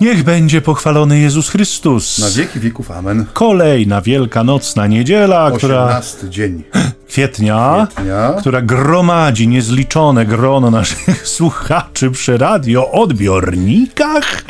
Niech będzie pochwalony Jezus Chrystus. Na wieki wieków, amen. Kolejna wielkanocna niedziela, która 18 dzień kwietnia, kwietnia. która gromadzi niezliczone grono naszych słuchaczy przy radio odbiornikach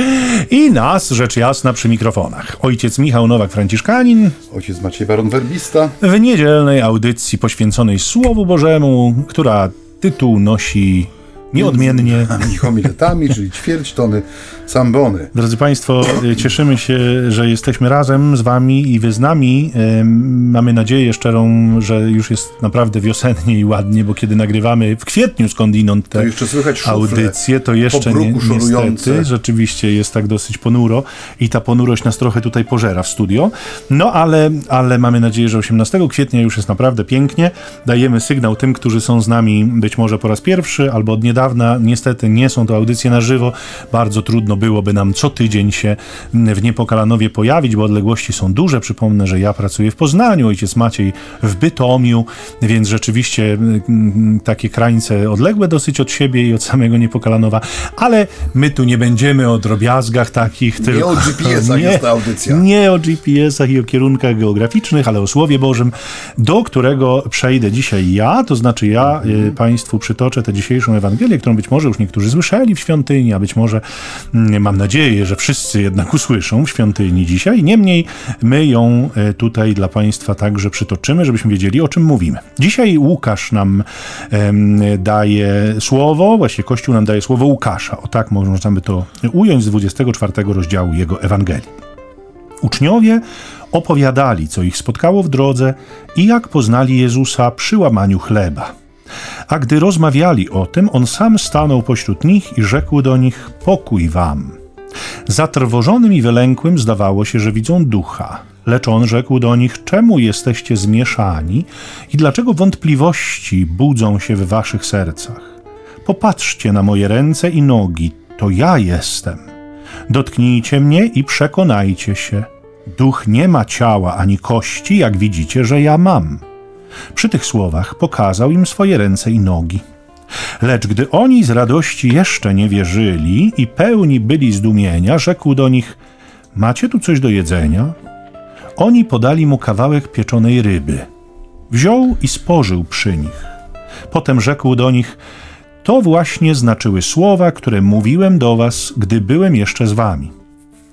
i nas, rzecz jasna, przy mikrofonach. Ojciec Michał Nowak-Franciszkanin Ojciec Maciej Baron Werbista. w niedzielnej audycji poświęconej Słowu Bożemu, która tytuł nosi nieodmiennie Homiletami, czyli ćwierć tony sambony. Drodzy Państwo, y, cieszymy się, że jesteśmy razem z Wami i Wy z nami. Ym, Mamy nadzieję szczerą, że już jest naprawdę wiosennie i ładnie, bo kiedy nagrywamy w kwietniu skądinąd te To jeszcze słychać szufle audycje, to jeszcze nie, niestety rzeczywiście jest tak dosyć ponuro i ta ponurość nas trochę tutaj pożera w studio. No ale, ale mamy nadzieję, że 18 kwietnia już jest naprawdę pięknie. Dajemy sygnał tym, którzy są z nami być może po raz pierwszy albo od niedawna. Niestety nie są to audycje na żywo. Bardzo trudno byłoby nam co tydzień się w Niepokalanowie pojawić, bo odległości są duże. Przypomnę, że ja pracuję w Poznaniu, ojciec Maciej w Bytomiu, więc rzeczywiście mm, takie krańce odległe dosyć od siebie i od samego Niepokalanowa, ale my tu nie będziemy o drobiazgach takich, tylko... o GPS-ach jest ta audycja. Nie o GPS-ach i o kierunkach geograficznych, ale o Słowie Bożym, do którego przejdę dzisiaj ja, to znaczy ja y, Państwu przytoczę tę dzisiejszą Ewangelię, którą być może już niektórzy słyszeli w świątyni, a być może mm, mam nadzieję, że wszyscy jednak usłyszą w świątyni dzisiaj. Niemniej my ją y, tutaj dla Państwa także przytoczymy, żebyśmy wiedzieli, o czym mówimy. Dzisiaj Łukasz nam daje słowo, właściwie Kościół nam daje słowo Łukasza. O tak można by to ująć z 24 rozdziału jego Ewangelii. Uczniowie opowiadali, co ich spotkało w drodze i jak poznali Jezusa przy łamaniu chleba. A gdy rozmawiali o tym, on sam stanął pośród nich i rzekł do nich: Pokój wam. Zatrwożonym i wylękłym zdawało się, że widzą ducha. Lecz on rzekł do nich: Czemu jesteście zmieszani i dlaczego wątpliwości budzą się w waszych sercach? Popatrzcie na moje ręce i nogi, to ja jestem. Dotknijcie mnie i przekonajcie się. Duch nie ma ciała ani kości, jak widzicie, że ja mam. Przy tych słowach pokazał im swoje ręce i nogi. Lecz gdy oni z radości jeszcze nie wierzyli i pełni byli zdumienia, rzekł do nich: Macie tu coś do jedzenia? Oni podali mu kawałek pieczonej ryby. Wziął i spożył przy nich. Potem rzekł do nich: To właśnie znaczyły słowa, które mówiłem do was, gdy byłem jeszcze z wami.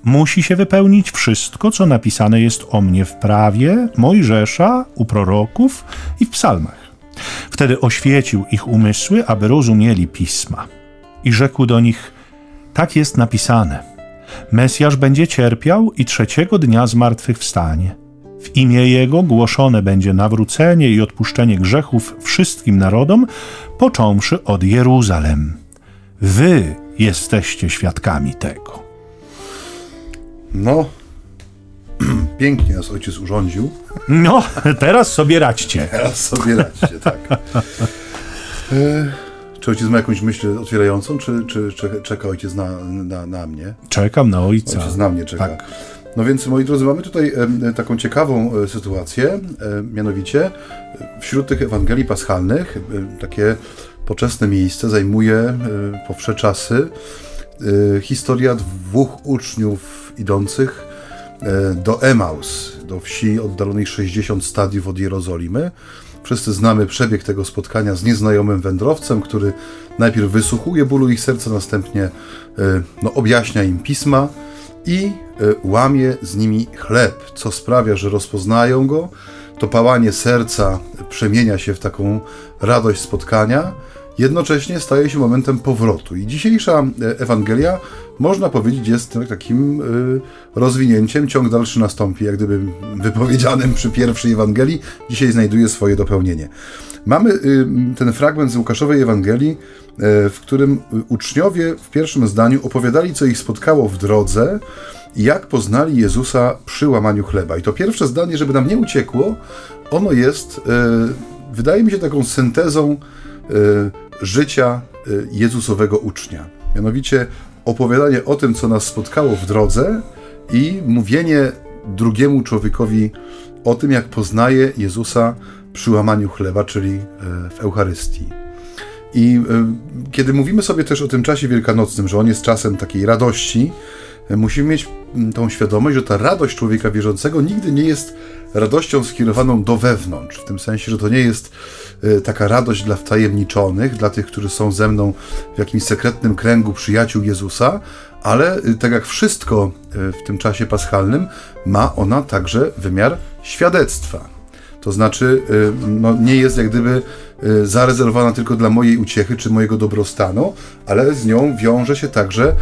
Musi się wypełnić wszystko, co napisane jest o mnie w prawie, Mojżesza, u proroków i w psalmach. Wtedy oświecił ich umysły, aby rozumieli pisma. I rzekł do nich: Tak jest napisane. Mesjasz będzie cierpiał i trzeciego dnia zmartwychwstanie. W imię Jego głoszone będzie nawrócenie i odpuszczenie grzechów wszystkim narodom, począwszy od Jeruzalem. Wy jesteście świadkami tego. No, pięknie nas ojciec urządził. No, teraz sobie radźcie. Teraz sobie radźcie, tak. E, czy ojciec ma jakąś myśl otwierającą, czy, czy, czy czeka ojciec na, na, na mnie? Czekam na ojca. Ojciec na mnie czeka. Tak. No więc, moi drodzy, mamy tutaj e, taką ciekawą e, sytuację, e, mianowicie wśród tych Ewangelii Paschalnych takie poczesne miejsce zajmuje e, po wsze czasy historia dwóch uczniów idących e, do Emaus, do wsi oddalonej 60 stadiów od Jerozolimy. Wszyscy znamy przebieg tego spotkania z nieznajomym wędrowcem, który najpierw wysłuchuje bólu ich serca, następnie e, no, objaśnia im pisma i e, łamie z nimi chleb, co sprawia, że rozpoznają go. To pałanie serca przemienia się w taką radość spotkania, jednocześnie staje się momentem powrotu. I dzisiejsza Ewangelia, można powiedzieć, jest takim e, rozwinięciem, ciąg dalszy nastąpi, jak gdyby wypowiedzianym przy pierwszej Ewangelii, dzisiaj znajduje swoje dopełnienie. Mamy y, ten fragment z Łukaszowej Ewangelii, e, w którym uczniowie w pierwszym zdaniu opowiadali, co ich spotkało w drodze, jak poznali Jezusa przy łamaniu chleba. I to pierwsze zdanie, żeby nam nie uciekło, ono jest, wydaje mi się, taką syntezą życia Jezusowego ucznia. Mianowicie opowiadanie o tym, co nas spotkało w drodze i mówienie drugiemu człowiekowi o tym, jak poznaje Jezusa przy łamaniu chleba, czyli e, w Eucharystii. I e, kiedy mówimy sobie też o tym czasie wielkanocnym, że on jest czasem takiej radości, musimy mieć mm, tą świadomość, że ta radość człowieka wierzącego nigdy nie jest radością skierowaną do wewnątrz, w tym sensie, że to nie jest e, taka radość dla wtajemniczonych, dla tych, którzy są ze mną w jakimś sekretnym kręgu przyjaciół Jezusa, ale e, tak jak wszystko e, w tym czasie paschalnym, ma ona także wymiar świadectwa. To znaczy, no, nie jest jak gdyby Y, zarezerwowana tylko dla mojej uciechy czy mojego dobrostanu, ale z nią wiąże się także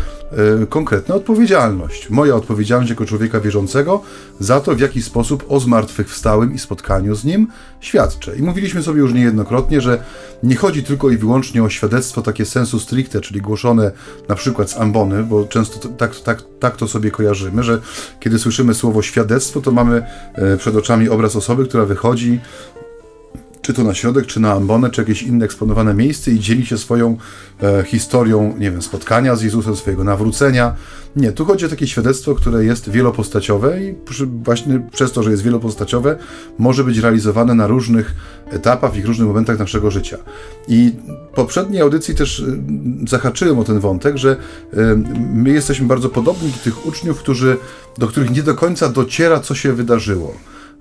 y, konkretna odpowiedzialność. Moja odpowiedzialność jako człowieka wierzącego za to, w jaki sposób o zmartwychwstałym i spotkaniu z nim świadczę. I mówiliśmy sobie już niejednokrotnie, że nie chodzi tylko i wyłącznie o świadectwo takie sensu stricte, czyli głoszone na przykład z ambony, bo często tak, tak, tak to sobie kojarzymy, że kiedy słyszymy słowo świadectwo, to mamy y, przed oczami obraz osoby, która wychodzi czy to na środek, czy na ambonę, czy jakieś inne eksponowane miejsce i dzieli się swoją e, historią, nie wiem, spotkania z Jezusem, swojego nawrócenia. Nie, tu chodzi o takie świadectwo, które jest wielopostaciowe i przy, właśnie przez to, że jest wielopostaciowe, może być realizowane na różnych etapach, ich różnych momentach naszego życia. I w poprzedniej audycji też y, zahaczyłem o ten wątek, że y, my jesteśmy bardzo podobni do tych uczniów, którzy, do których nie do końca dociera, co się wydarzyło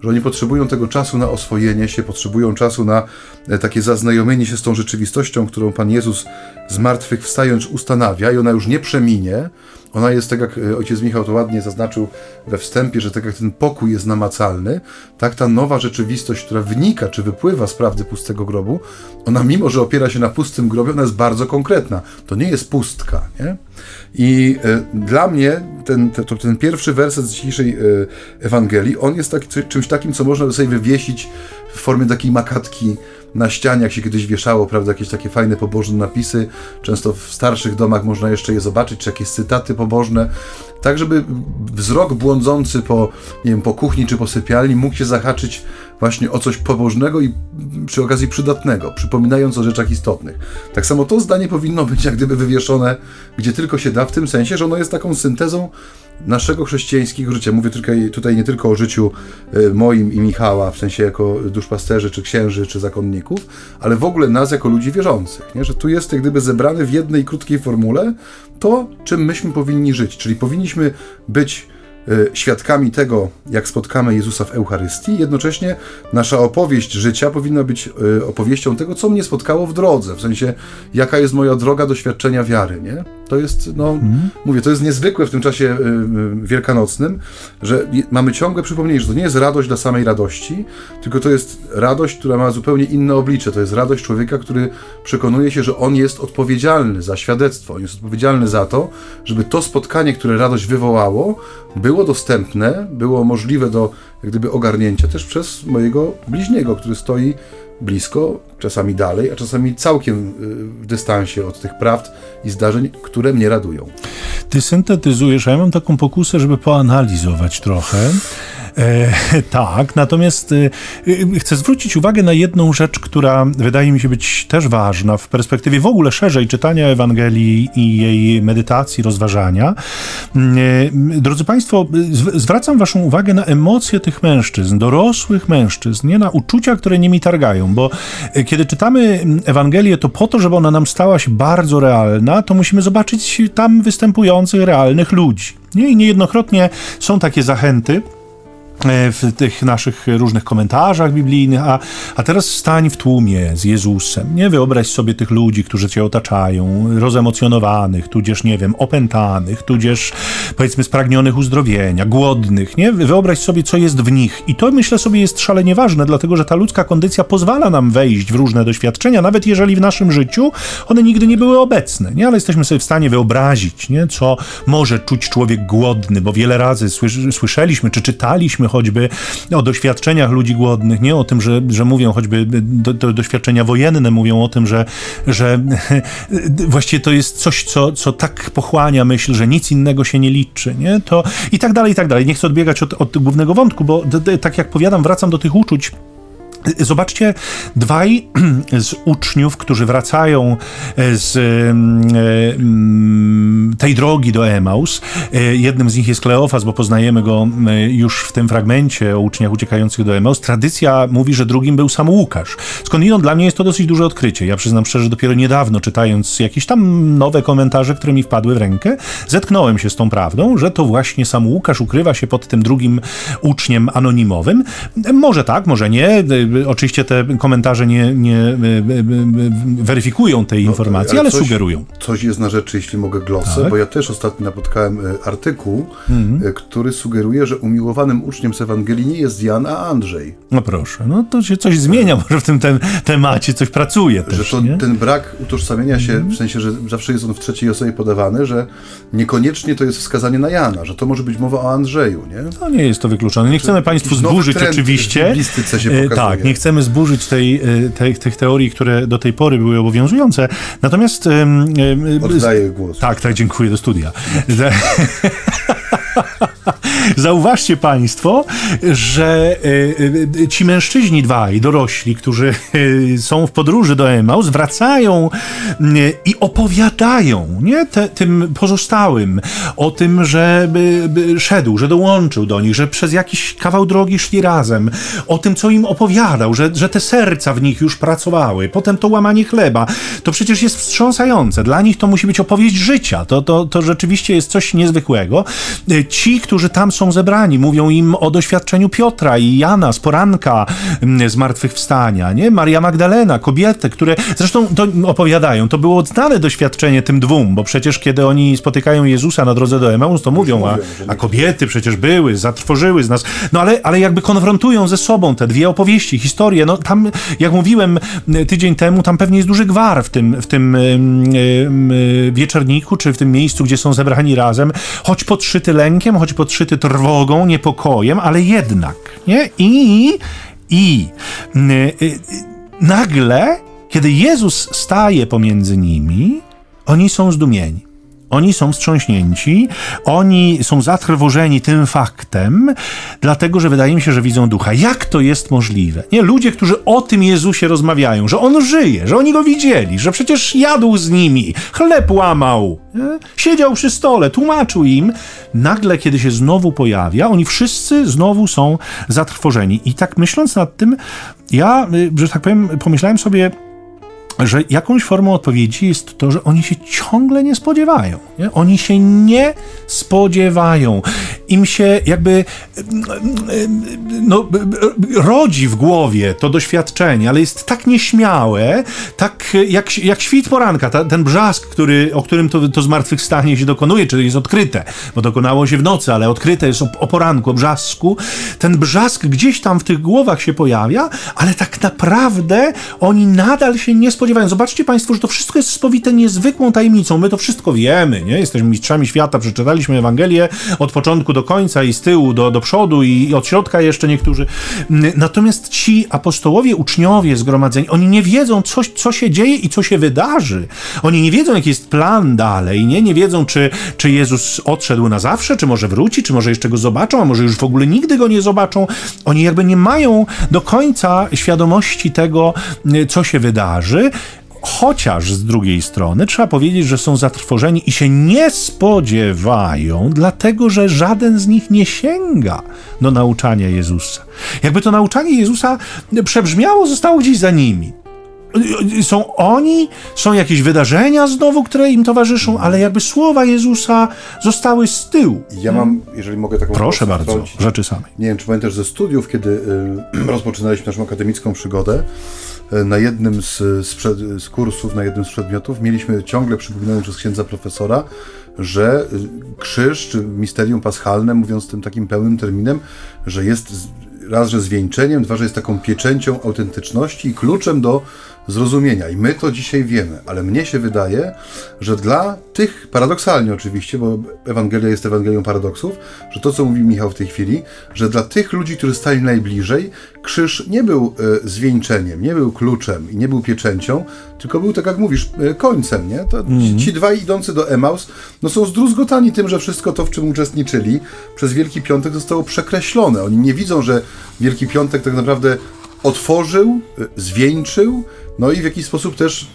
że oni potrzebują tego czasu na oswojenie się, potrzebują czasu na e, takie zaznajomienie się z tą rzeczywistością, którą Pan Jezus z martwych wstając ustanawia i ona już nie przeminie. Ona jest, tak jak e, ojciec Michał to ładnie zaznaczył we wstępie, że tak jak ten pokój jest namacalny, tak ta nowa rzeczywistość, która wynika czy wypływa z prawdy pustego grobu, ona mimo, że opiera się na pustym grobie, ona jest bardzo konkretna. To nie jest pustka, nie? I e, dla mnie ten, ten, ten pierwszy werset z dzisiejszej e, Ewangelii, on jest tak, czymś takim, co można by sobie wywiesić w formie takiej makatki na ścianie, jak się kiedyś wieszało, prawda, jakieś takie fajne pobożne napisy. Często w starszych domach można jeszcze je zobaczyć, czy jakieś cytaty pobożne, tak żeby wzrok błądzący po, nie wiem, po kuchni czy po sypialni mógł się zahaczyć właśnie o coś pobożnego i przy okazji przydatnego, przypominając o rzeczach istotnych. Tak samo to zdanie powinno być jak gdyby wywieszone, gdzie tylko się da, w tym sensie, że ono jest taką syntezą naszego chrześcijańskiego życia. Mówię tutaj, tutaj nie tylko o życiu e, moim i Michała, w sensie jako duszpasterzy, czy księży, czy zakonników, ale w ogóle nas jako ludzi wierzących. Nie? Że tu jest jak gdyby zebrane w jednej krótkiej formule to, czym myśmy powinni żyć. Czyli powinniśmy być E, świadkami tego, jak spotkamy Jezusa w Eucharystii. Jednocześnie nasza opowieść życia powinna być e, opowieścią tego, co mnie spotkało w drodze, w sensie, jaka jest moja droga doświadczenia wiary, nie? To jest, no, mhm. mówię, to jest niezwykłe w tym czasie e, wielkanocnym, że mamy ciągłe przypomnienie, że to nie jest radość dla samej radości, tylko to jest radość, która ma zupełnie inne oblicze. To jest radość człowieka, który przekonuje się, że on jest odpowiedzialny za świadectwo, on jest odpowiedzialny za to, żeby to spotkanie, które radość wywołało, było dostępne, było możliwe do jak gdyby ogarnięcia też przez mojego bliźniego, który stoi blisko, czasami dalej, a czasami całkiem y, w dystansie od tych prawd i zdarzeń, które mnie radują. Ty syntetyzujesz, a ja mam taką pokusę, żeby poanalizować trochę. E, tak, natomiast e, chcę zwrócić uwagę na jedną rzecz, która wydaje mi się być też ważna w perspektywie w ogóle szerzej czytania Ewangelii i jej medytacji, rozważania. E, drodzy Państwo, zwracam Waszą uwagę na emocje tych mężczyzn, dorosłych mężczyzn, nie na uczucia, które nimi targają, bo kiedy czytamy mm, Ewangelię, to po to, żeby ona nam stała się bardzo realna, to musimy zobaczyć tam występujących realnych ludzi. Nie? I niejednokrotnie są takie zachęty, w tych naszych różnych komentarzach biblijnych, a, a teraz stań w tłumie z Jezusem. Nie wyobraź sobie tych ludzi, którzy cię otaczają, rozemocjonowanych, tudzież, nie wiem, opętanych, tudzież, powiedzmy, spragnionych uzdrowienia, głodnych, nie? Wyobraź sobie, co jest w nich. I to, myślę sobie, jest szalenie ważne, dlatego, że ta ludzka kondycja pozwala nam wejść w różne doświadczenia, nawet jeżeli w naszym życiu one nigdy nie były obecne, nie? Ale jesteśmy sobie w stanie wyobrazić, nie? Co może czuć człowiek głodny, bo wiele razy słyszeliśmy, czy czytaliśmy choćby o doświadczeniach ludzi głodnych, nie o tym, że, że mówią choćby do, do doświadczenia wojenne, mówią o tym, że, że właściwie to jest coś, co, co tak pochłania myśl, że nic innego się nie liczy, nie? To i tak dalej, i tak dalej. Nie chcę odbiegać od, od głównego wątku, bo tak jak powiadam, wracam do tych uczuć Zobaczcie, dwaj z uczniów, którzy wracają e, z mm, tej drogi do Emaus. E, jednym z nich jest Kleofas, bo poznajemy go już w tym fragmencie o uczniach uciekających do Emaus. Tradycja mówi, że drugim był sam Łukasz. Skądinąd dla mnie jest to dosyć duże odkrycie. Ja przyznam szczerze, dopiero niedawno czytając jakieś tam nowe komentarze, które mi wpadły w rękę, zetknąłem się z tą prawdą, że to właśnie sam Łukasz ukrywa się pod tym drugim uczniem anonimowym. Może tak, może nie Oczywiście te komentarze nie, nie e, e, e, weryfikują tej no, informacji, ale, ale coś, sugerują. Coś jest na rzeczy, jeśli mogę glosę, tak? bo ja też ostatnio napotkałem artykuł, mhm. który sugeruje, że umiłowanym uczniem z Ewangelii nie jest Jan, a Andrzej. No proszę, no to się coś zmienia, może w tym te, temacie coś pracuje też, Że to, nie? ten brak utożsamienia się, mhm. w sensie, że zawsze jest on w trzeciej osobie podawany, że niekoniecznie to jest wskazanie na Jana, że to może być mowa o Andrzeju, nie? No nie jest to wykluczone. Nie chcemy Państwu zburzyć oczywiście. się tak, nie chcemy zburzyć tej, e, tej, tych teorii, które do tej pory były obowiązujące. Natomiast... Oddaję głos. Tak, tak, dziękuję do studia. Zauważcie Państwo, że e, e, ci mężczyźni dwaj, dorośli, którzy e, są w podróży do Emaus, wracają i opowiadają nie, te, tym pozostałym o tym, że szedł, że dołączył do nich, że przez jakiś kawał drogi szli razem, o tym, co im opowiadał, że, że te serca w nich już pracowały, potem to łamanie chleba. To przecież jest wstrząsające. Dla nich to musi być opowieść życia. To, to, to rzeczywiście jest coś niezwykłego. Ci, którzy tam są zebrani, mówią im o doświadczeniu Piotra i Jana z poranka mm, zmartwychwstania, nie? Maria Magdalena, kobiety, które zresztą to opowiadają, to było znane doświadczenie tym dwóm, bo przecież kiedy oni spotykają Jezusa na drodze do Emaus, to mówią, a, a kobiety przecież były, zatrwożyły z nas, no ale, ale jakby konfrontują ze sobą te dwie opowieści, historie, no tam, jak mówiłem tydzień temu, tam pewnie jest duży gwar w tym, w tym wieczorniku, czy w tym miejscu, gdzie są zebrani razem, choć podszyty lękiem, choć podszyty trwogą, niepokojem, ale jednak, nie? I, i y, y, nagle, kiedy Jezus staje pomiędzy nimi, oni są zdumieni. Oni są wstrząśnięci, oni są zatrwożeni tym faktem, dlatego że wydaje mi się, że widzą ducha. Jak to jest możliwe? Nie, ludzie, którzy o tym Jezusie rozmawiają, że on żyje, że oni go widzieli, że przecież jadł z nimi, chleb łamał, nie? siedział przy stole, tłumaczył im. Nagle, kiedy się znowu pojawia, oni wszyscy znowu są zatrwożeni. I tak myśląc nad tym, ja, y, że tak powiem, pomyślałem sobie, że jakąś formą odpowiedzi jest to, że oni się ciągle nie spodziewają. Nie? Oni się nie spodziewają. Im się jakby no, rodzi w głowie to doświadczenie, ale jest tak nieśmiałe, tak jak, jak świt poranka, ta, ten brzask, który, o którym to, to zmartwychwstanie się dokonuje, czyli jest odkryte, bo dokonało się w nocy, ale odkryte jest o, o poranku, o brzasku. Ten brzask gdzieś tam w tych głowach się pojawia, ale tak naprawdę oni nadal się nie spodziewają. Zobaczcie Państwo, że to wszystko jest spowite niezwykłą tajemnicą. My to wszystko wiemy, nie? Jesteśmy mistrzami świata, przeczytaliśmy Ewangelię od początku do końca i z tyłu do, do przodu i od środka jeszcze niektórzy. Natomiast ci apostołowie, uczniowie zgromadzeni, oni nie wiedzą, co, co się dzieje i co się wydarzy. Oni nie wiedzą, jaki jest plan dalej, nie? Nie wiedzą, czy, czy Jezus odszedł na zawsze, czy może wróci, czy może jeszcze go zobaczą, a może już w ogóle nigdy go nie zobaczą. Oni jakby nie mają do końca świadomości tego, co się wydarzy, Chociaż z drugiej strony trzeba powiedzieć, że są zatrwożeni i się nie spodziewają, dlatego że żaden z nich nie sięga do nauczania Jezusa. Jakby to nauczanie Jezusa przebrzmiało, zostało gdzieś za nimi. Są oni, są jakieś wydarzenia znowu, które im towarzyszą, ale jakby słowa Jezusa zostały z tyłu. Ja mam, jeżeli mogę taką Proszę bardzo, wtrącić. rzeczy samej. Nie wiem, czy pamiętasz ze studiów, kiedy y, rozpoczynaliśmy naszą akademicką przygodę, na jednym z, z, przed, z, kursów, na jednym z przedmiotów mieliśmy ciągle przypominane przez księdza profesora, że y, krzyż, czy misterium paschalne, mówiąc tym takim pełnym terminem, że jest raz, że zwieńczeniem, dwa, że jest taką pieczęcią autentyczności i kluczem do zrozumienia. I my to dzisiaj wiemy, ale mnie się wydaje, że dla tych, paradoksalnie oczywiście, bo Ewangelia jest Ewangelią paradoksów, że to, co mówi Michał w tej chwili, że dla tych ludzi, którzy stali najbliżej, krzyż nie był e, zwieńczeniem, nie był kluczem i nie był pieczęcią, tylko był, tak jak mówisz, e, końcem, nie? To mm. Ci dwaj idący do Emaus, no są zdruzgotani tym, że wszystko to, w czym uczestniczyli, przez Wielki Piątek zostało przekreślone. Oni nie widzą, że Wielki Piątek tak naprawdę otworzył, zwieńczył, no i w jakiś sposób też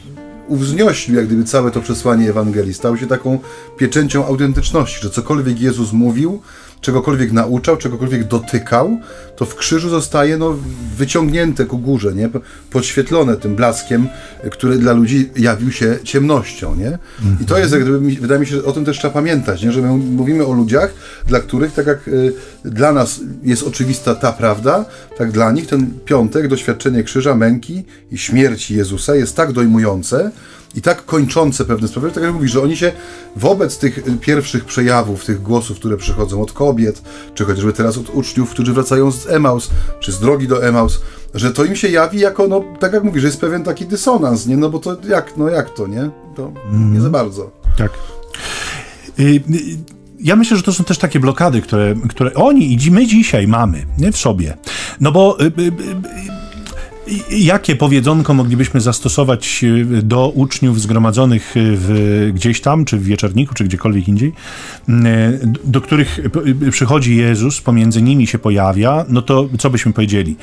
uwznioślił jak gdyby całe to przesłanie Ewangelii. Stał się taką pieczęcią autentyczności, że cokolwiek Jezus mówił, czegokolwiek nauczał, czegokolwiek dotykał, to w krzyżu zostaje no, wyciągnięte ku górze, nie? podświetlone tym blaskiem, który dla ludzi jawił się ciemnością. Nie? I to jest, jak gdyby, wydaje mi się, że o tym też trzeba pamiętać, nie? że my mówimy o ludziach, dla których, tak jak y, dla nas jest oczywista ta prawda, tak dla nich ten piątek, doświadczenie krzyża, męki i śmierci Jezusa jest tak dojmujące, i tak kończące pewne sprawy, tak jak mówisz, że oni się wobec tych pierwszych przejawów, tych głosów, które przychodzą od kobiet, czy chociażby teraz od uczniów, którzy wracają z Emaus, czy z drogi do Emaus, że to im się jawi jako, no, tak jak mówisz, że jest pewien taki dysonans, nie? No bo to jak, no jak to, nie? To mm. nie za bardzo. Tak. Y, y, ja myślę, że to są też takie blokady, które, które oni i my dzisiaj mamy nie, w sobie. No bo y, Jakie powiedzonko moglibyśmy zastosować e, do uczniów zgromadzonych e, w, gdzieś tam, czy w wieczorniku, czy gdziekolwiek indziej, e, do których przychodzi Jezus, pomiędzy nimi się pojawia, no to co byśmy powiedzieli?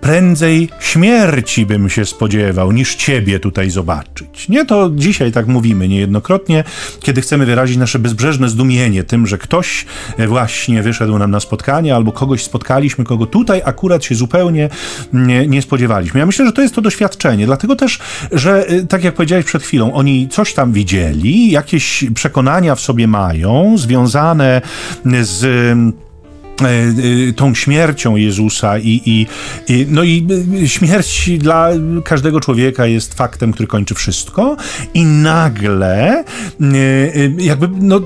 Prędzej śmierci bym się spodziewał, niż ciebie tutaj zobaczyć. Nie, to dzisiaj tak mówimy niejednokrotnie, kiedy chcemy wyrazić nasze bezbrzeżne zdumienie tym, że ktoś właśnie wyszedł nam na spotkanie, albo kogoś spotkaliśmy, kogo tutaj akurat się zupełnie nie, nie spodziewaliśmy. Ja myślę, że to jest to doświadczenie, dlatego też, że y, tak jak powiedziałeś przed chwilą, oni coś tam widzieli, jakieś przekonania w sobie mają, związane z tą śmiercią Jezusa i, i, i, no i e, śmierć dla każdego człowieka jest faktem, który kończy wszystko i nagle jakby no,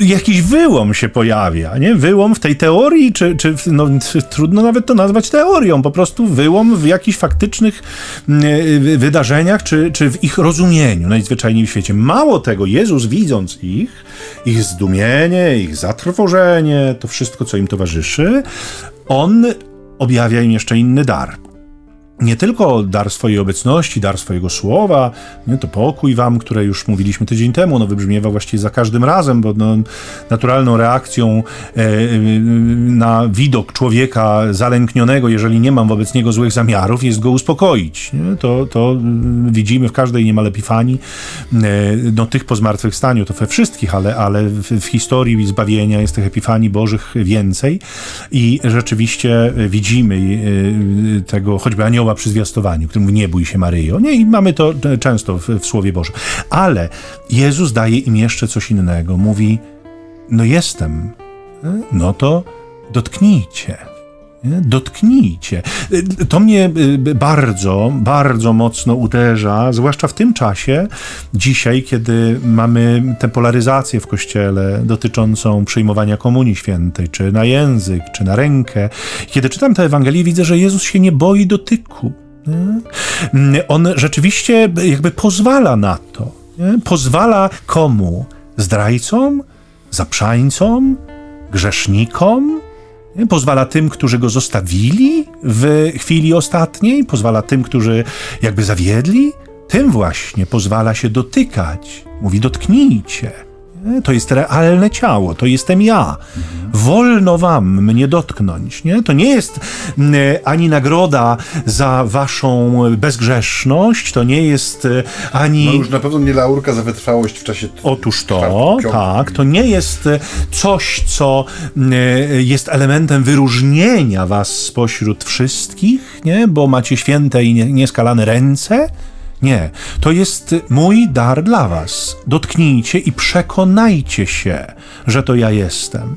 jakiś wyłom się pojawia, nie? Wyłom w tej teorii, czy, czy no, trudno nawet to nazwać teorią, po prostu wyłom w jakichś faktycznych wydarzeniach, czy, czy w ich rozumieniu najzwyczajniej w świecie. Mało tego, Jezus widząc ich, ich zdumienie, ich zatrwożenie, to wszystko, co im towarzyszy, on objawia im jeszcze inny dar nie tylko dar swojej obecności, dar swojego słowa, nie, to pokój wam, które już mówiliśmy tydzień temu, no wybrzmiewa właściwie za każdym razem, bo no, naturalną reakcją e, na widok człowieka zalęknionego, jeżeli nie mam wobec niego złych zamiarów, jest go uspokoić. Nie? To, to widzimy w każdej niemal epifanii, e, no tych po zmartwychwstaniu, to we wszystkich, ale, ale w, w historii zbawienia jest tych epifanii bożych więcej i rzeczywiście widzimy e, tego choćby anioła przy zwiastowaniu, który mówi, nie bój się Maryjo. Nie, i mamy to często w, w Słowie Bożym. Ale Jezus daje im jeszcze coś innego. Mówi, no jestem, no to dotknijcie. Dotknijcie. To mnie y, bardzo, bardzo mocno uderza, zwłaszcza w tym czasie, dzisiaj, kiedy mamy tę polaryzację w kościele dotyczącą przyjmowania Komunii Świętej, czy na język, czy na rękę. Kiedy czytam tę Ewangelię, widzę, że Jezus się nie boi dotyku. On rzeczywiście jakby pozwala na to. Pozwala komu? Zdrajcom? Zaprzańcom? Grzesznikom? Pozwala tym, którzy go zostawili w chwili ostatniej, pozwala tym, którzy jakby zawiedli, tym właśnie pozwala się dotykać. Mówi: dotknijcie. To jest realne ciało, to jestem ja. Wolno wam mnie dotknąć. Nie? To nie jest ani nagroda za waszą bezgrzeszność, to nie jest e, ani. No już na pewno nie laurka za wytrwałość w czasie. Otóż to, tak. To nie jest e, coś, co jest elementem wyróżnienia was spośród wszystkich, nie? bo macie święte i nieskalane ręce. Nie, to jest mój dar dla was. Dotknijcie i przekonajcie się, że to ja jestem.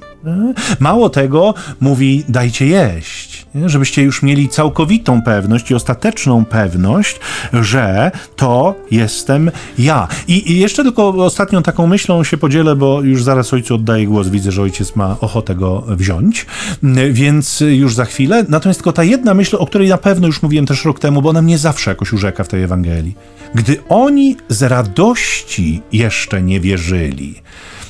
Mało tego, mówi, dajcie jeść, żebyście już mieli całkowitą pewność i ostateczną pewność, że to jestem ja. I, jeszcze tylko ostatnią taką myślą się podzielę, bo już zaraz ojcu oddaję głos, widzę, że ojciec ma ochotę go wziąć, więc już za chwilę. Natomiast tylko ta jedna myśl, o której na pewno już mówiłem też rok temu, bo ona mnie zawsze jakoś urzeka w tej Ewangelii. Gdy oni z radości jeszcze nie wierzyli,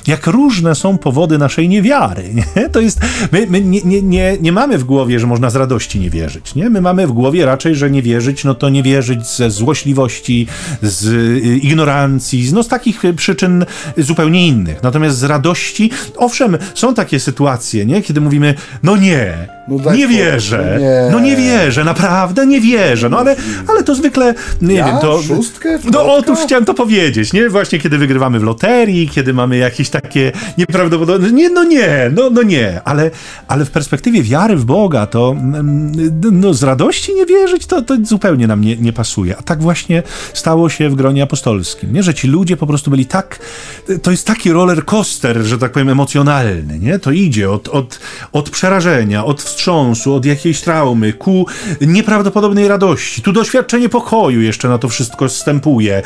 jak różne są powody naszej niewiary. Nie? To jest, my, my nie, nie, nie, nie mamy w głowie, że można z radości nie wierzyć. Nie? My mamy w głowie raczej, że nie wierzyć, no to nie wierzyć ze złośliwości, z y, ignorancji, no z takich przyczyn zupełnie innych. Natomiast z radości, owszem, są takie sytuacje, nie? kiedy mówimy, no nie, No nie wierzę. Nie. No nie wierzę, naprawdę nie wierzę. No ale, ale to zwykle, nie ja? wiem, to... Szóstkę? No otóż chciałem to powiedzieć, nie? Właśnie kiedy wygrywamy w loterii, kiedy mamy jakieś takie nieprawdopodobne... Nie, no nie, no, no nie. Ale, ale w perspektywie wiary w Boga to mm, no, z radości nie wierzyć, to, to zupełnie nam nie, nie pasuje. A tak właśnie stało się w gronie apostolskim, nie? Że ci ludzie po prostu byli tak... To jest taki roller coaster, że tak powiem, emocjonalny, nie? To idzie od, od, od przerażenia, od wstrząsu, od jakiejś traumy, ku nieprawdopodobnej radości. Tu doświadczenie pokoju jeszcze na to wszystko wstępuje.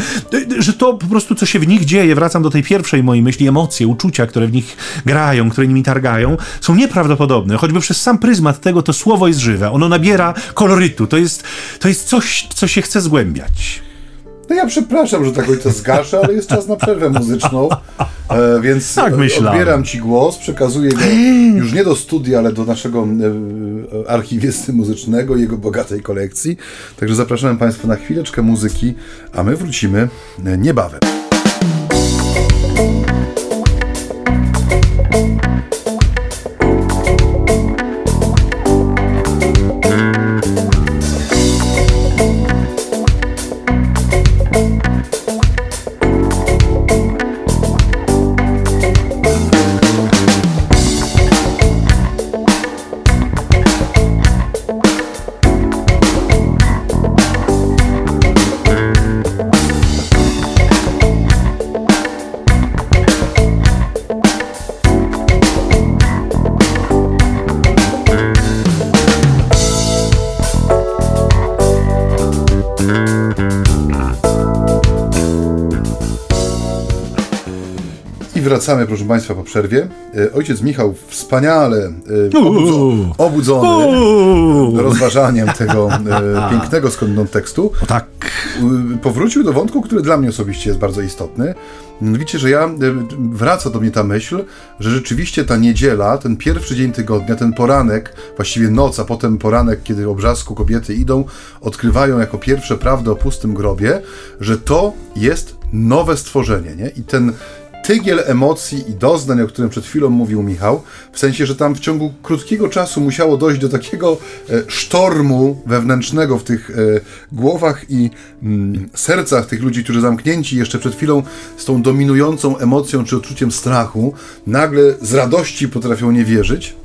Że to po prostu, co się w nich dzieje, wracam do tej pierwszej mojej myśli, emocje, uczucia, które w nich grają, które nimi targają, są nieprawdopodobne. Choćby przez sam pryzmat tego to słowo jest żywe. Ono nabiera kolorytu. To jest, to jest coś, co się chce zgłębiać. No ja przepraszam, że tak to zgaszę, ale jest czas na przerwę muzyczną, e, więc tak odbieram Ci głos, przekazuję go już nie do studia, ale do naszego e, archiwisty muzycznego, jego bogatej kolekcji. Także zapraszam Państwa na chwileczkę muzyki, a my wrócimy e, niebawem. Wracamy, proszę Państwa, po przerwie. E, ojciec Michał wspaniale e, obudzo obudzony rozważaniem tego e, pięknego skądinąd tekstu. O tak. Powrócił do wątku, który dla mnie osobiście jest bardzo istotny. Mianowicie, że ja wraca do mnie ta myśl, że rzeczywiście ta niedziela, ten pierwszy dzień tygodnia, ten poranek, właściwie noc, a potem poranek, kiedy obrzasku kobiety idą, odkrywają jako pierwsze prawdę o pustym grobie, że to jest nowe stworzenie, nie? I ten tygiel emocji i doznań, o którym przed chwilą mówił Michał, w sensie, że tam w ciągu krótkiego czasu musiało dojść do takiego e, sztormu wewnętrznego w tych e, głowach i mm, sercach tych ludzi, którzy zamknięci jeszcze przed chwilą z tą dominującą emocją czy odczuciem strachu, nagle z radości potrafią nie wierzyć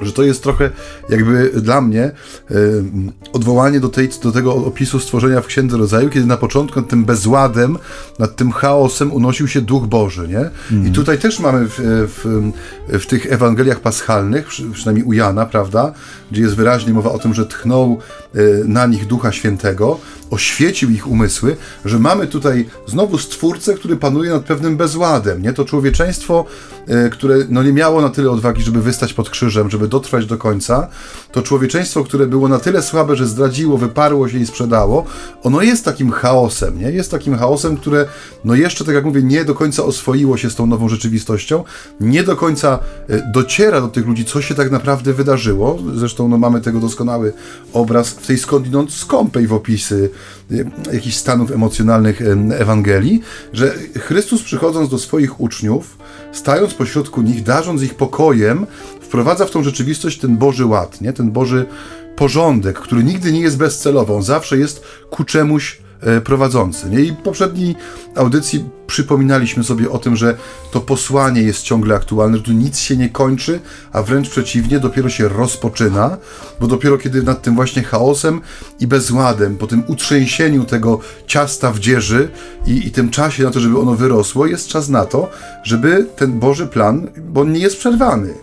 że to jest trochę jakby dla mnie y, odwołanie do, tej, do tego opisu stworzenia w Księdze Rodzaju, kiedy na początku nad tym bezładem, nad tym chaosem unosił się Duch Boży, nie? Mm. I mhm. tutaj też mamy w, w, w, tych Ewangeliach paschalnych, przynajmniej u Jana, prawda, gdzie jest wyraźnie mowa o tym, że tchnął y, na nich Ducha Świętego, oświecił ich umysły, że mamy tutaj znowu Stwórcę, który panuje nad pewnym bezładem, nie? To człowieczeństwo, y, które no, nie miało na tyle odwagi, żeby wystać pod krzyżem, żeby dotrwać do końca, to człowieczeństwo, które było na tyle słabe, że zdradziło, wyparło się i sprzedało, ono jest takim chaosem, nie? Jest takim chaosem, które no jeszcze, tak jak mówię, nie do końca oswoiło się z tą nową rzeczywistością, nie do końca e, dociera do tych ludzi, co się tak naprawdę wydarzyło. Zresztą no, mamy tego doskonały obraz w tej skądinąd skąpej w opisy e, jakichś stanów emocjonalnych Ewangelii, że Chrystus przychodząc do swoich uczniów, stając pośrodku nich, darząc ich pokojem, wprowadza w tą rzeczywistość ten Boży ład, nie? ten Boży porządek, który nigdy nie jest bezcelowy, on zawsze jest ku czemuś e, prowadzący. Nie? I w poprzedniej audycji przypominaliśmy sobie o tym, że to posłanie jest ciągle aktualne, że tu nic się nie kończy, a wręcz przeciwnie, dopiero się rozpoczyna, bo dopiero kiedy nad tym właśnie chaosem i bezładem, po tym utrzęsieniu tego ciasta w dzieży i, i tym czasie na to, żeby ono wyrosło, jest czas na to, żeby ten Boży plan, bo on nie jest przerwany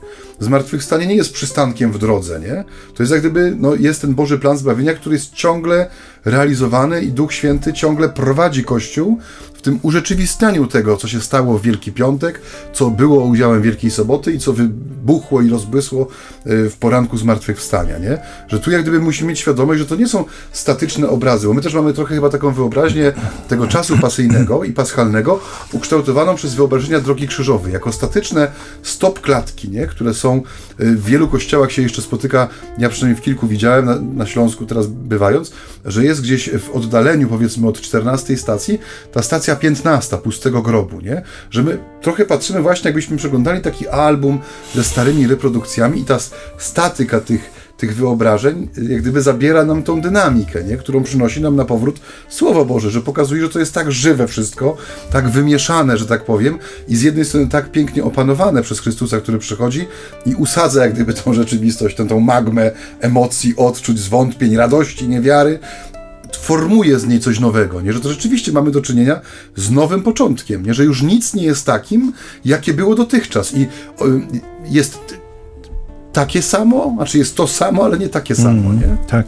zmartwychwstanie nie jest przystankiem w drodze, nie? To jest jak gdyby, no, jest ten Boży plan zbawienia, który jest ciągle realizowany i Duch Święty ciągle prowadzi Kościół w tym urzeczywistnianiu tego, co się stało w Wielki Piątek, co było udziałem Wielkiej Soboty i co wybuchło i rozbłysło e, w poranku zmartwychwstania, nie? Że tu jak gdyby musimy mieć świadomość, że to nie są statyczne obrazy, bo my też mamy trochę chyba taką wyobraźnię tego czasu pasyjnego i paschalnego, ukształtowaną przez wyobrażenia drogi krzyżowej, jako statyczne stop klatki, nie? Które są e, w wielu kościołach się jeszcze spotyka, ja przynajmniej w kilku widziałem na, na Śląsku teraz bywając, że jest gdzieś w oddaleniu powiedzmy od 14 stacji, ta stacja lekcja 15 pustego grobu, nie? Że my trochę patrzymy właśnie, jakbyśmy przeglądali taki album ze starymi reprodukcjami i ta statyka tych tych wyobrażeń, jak gdyby zabiera nam tą dynamikę, nie? którą przynosi nam na powrót Słowo Boże, że pokazuje, że to jest tak żywe wszystko, tak wymieszane, że tak powiem, i z jednej strony tak pięknie opanowane przez Chrystusa, który przychodzi i usadza jak gdyby tą rzeczywistość, tę, tą magmę emocji, odczuć, zwątpień, radości, niewiary, formuje z niej coś nowego, nie? że to rzeczywiście mamy do czynienia z nowym początkiem, nie? że już nic nie jest takim, jakie było dotychczas i jest takie samo, znaczy jest to samo, ale nie takie samo, mm, nie? Tak.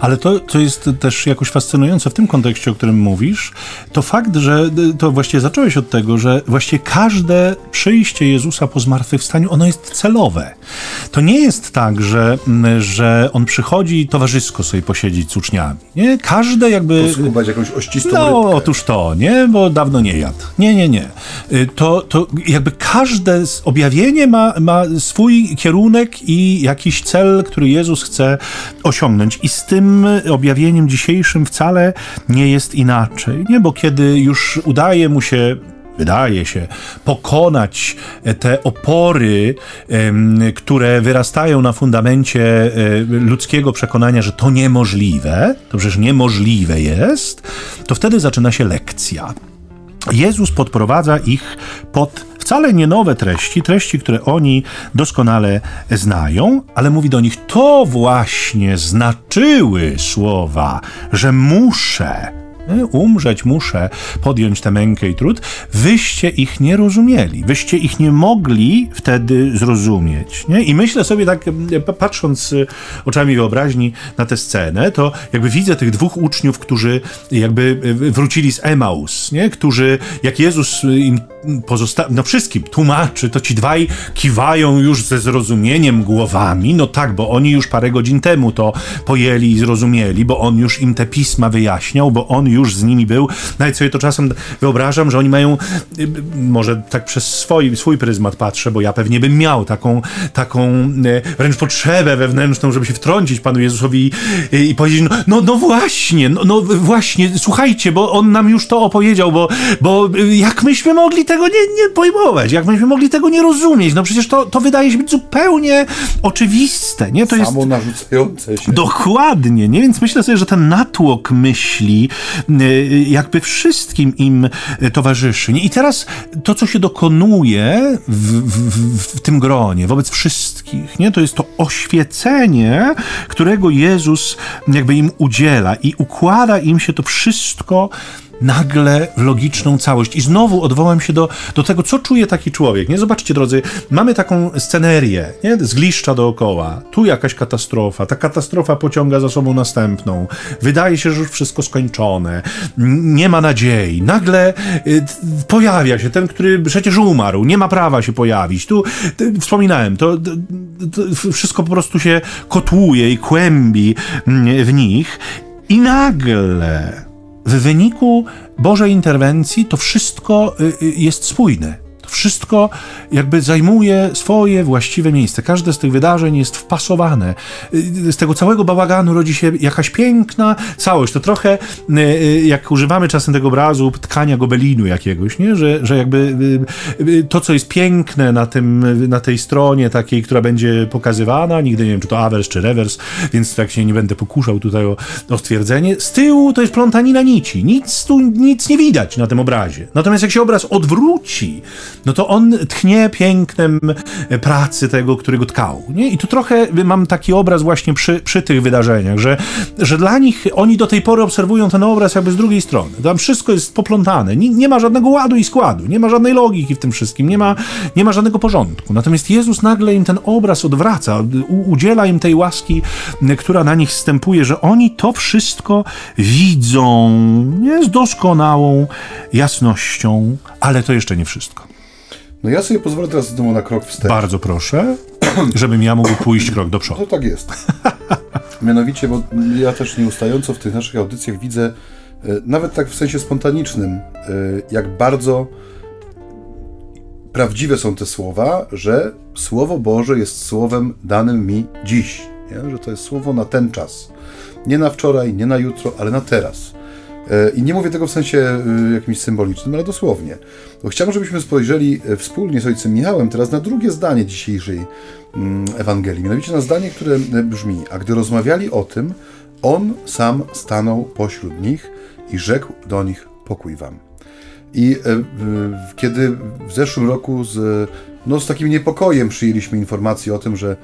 Ale to, co jest też jakoś fascynujące w tym kontekście, o którym mówisz, to fakt, że to właściwie zacząłeś od tego, że właściwie każde przyjście Jezusa po zmartwychwstaniu, ono jest celowe. To nie jest tak, że, że on przychodzi towarzysko sobie posiedzieć z uczniami. Nie? Każde jakby... Poskubać jakąś ościstą No, rybkę. otóż to, nie? Bo dawno nie jadł. Nie, nie, nie. Y, to, to jakby każde objawienie ma, ma swój kierunek i jakiś cel, który Jezus chce osiągnąć. I z tym objawieniem dzisiejszym wcale nie jest inaczej, nie? Bo kiedy już udaje mu się wydaje się, pokonać te opory, które wyrastają na fundamencie e, ludzkiego przekonania, że to niemożliwe, to przecież niemożliwe jest, to wtedy zaczyna się lekcja. Jezus podprowadza ich pod wcale nie nowe treści, treści, które oni doskonale znają, ale mówi do nich: To właśnie znaczyły słowa, że muszę umrzeć muszę, podjąć tę mękę i trud, wyście ich nie rozumieli, wyście ich nie mogli wtedy zrozumieć. Nie? I myślę sobie tak, patrząc y, oczami wyobraźni na tę scenę, to jakby widzę tych dwóch uczniów, którzy jakby wrócili z Emaus, nie? którzy, jak Jezus im pozosta- no wszystkim tłumaczy, to ci dwaj kiwają już ze zrozumieniem głowami, no tak, bo oni już parę godzin temu to pojęli i zrozumieli, bo on już im te pisma wyjaśniał, bo on już z nimi był. Nawet sobie to czasem wyobrażam, że oni mają, może tak przez swój, swój pryzmat patrzę, bo ja pewnie bym miał taką, taką y, wręcz potrzebę wewnętrzną, żeby się wtrącić Panu Jezusowi i, i powiedzieć, no, no, no właśnie, no, no, właśnie, słuchajcie, bo On nam już to opowiedział, bo, bo jak myśmy mogli tego nie, nie pojmować, jak myśmy mogli tego nie rozumieć, no przecież to, to wydaje się być zupełnie oczywiste, nie? To Samo jest... narzucające się. Dokładnie, nie? Więc myślę sobie, że ten natłok myśli jakby wszystkim im towarzyszy. I teraz to, co się dokonuje w, w, w, tym gronie, wobec wszystkich, nie? to jest to oświecenie, którego Jezus jakby im udziela i układa im się to wszystko nagle logiczną całość. I znowu odwołam się do, do tego, co czuje taki człowiek. Nie zobaczcie, drodzy, mamy taką scenerię, nie? Zgliszcza dookoła. Tu jakaś katastrofa. Ta katastrofa pociąga za sobą następną. Wydaje się, że już wszystko skończone. Nie ma nadziei. Nagle y, pojawia się ten, który przecież umarł. Nie ma prawa się pojawić. Tu y, wspominałem, to, to wszystko po prostu się kotłuje i kłębi mm, w nich. I nagle w wyniku Bożej interwencji to wszystko y, y, jest spójne wszystko jakby zajmuje swoje właściwe miejsce. Każde z tych wydarzeń jest wpasowane. Z tego całego bałaganu rodzi się jakaś piękna całość. To trochę y, y, jak używamy czasem tego obrazu tkania gobelinu jakiegoś, nie? Że, że jakby y, to, co jest piękne na, tym, na tej stronie takiej, która będzie pokazywana, nigdy nie wiem, czy to awers, czy rewers, więc tak się nie będę pokuszał tutaj o, o stwierdzenie. Z tyłu to jest plątanina nici. Nic tu, nic nie widać na tym obrazie. Natomiast jak się obraz odwróci, no to on tchnie pięknem pracy tego, którego tkał. Nie? I tu trochę mam taki obraz właśnie przy, przy tych wydarzeniach, że, że dla nich oni do tej pory obserwują ten obraz jakby z drugiej strony. Tam wszystko jest poplątane, nie, nie ma żadnego ładu i składu, nie ma żadnej logiki w tym wszystkim, nie ma, nie ma żadnego porządku. Natomiast Jezus nagle im ten obraz odwraca, udziela im tej łaski, która na nich wstępuje, że oni to wszystko widzą nie? z doskonałą jasnością, ale to jeszcze nie wszystko. No ja sobie pozwolę teraz znowu na krok wstecz. Bardzo proszę, żebym ja mógł pójść krok do przodu. No tak jest. Mianowicie, bo ja też nieustająco w tych naszych audycjach widzę, e, nawet tak w sensie spontanicznym, e, jak bardzo prawdziwe są te słowa, że Słowo Boże jest słowem danym mi dziś. Nie? Że to jest słowo na ten czas. Nie na wczoraj, nie na jutro, ale na teraz. E, I nie mówię tego w sensie e, jakimś symbolicznym, ale dosłownie. Bo chciałbym, żebyśmy spojrzeli e, wspólnie z ojcem Michałem teraz na drugie zdanie dzisiejszej mm, Ewangelii. Mianowicie na zdanie, które brzmi: A gdy rozmawiali o tym, on sam stanął pośród nich i rzekł do nich: Pokój wam. I kiedy w zeszłym roku z, no, z takim niepokojem przyjęliśmy informację o tym, że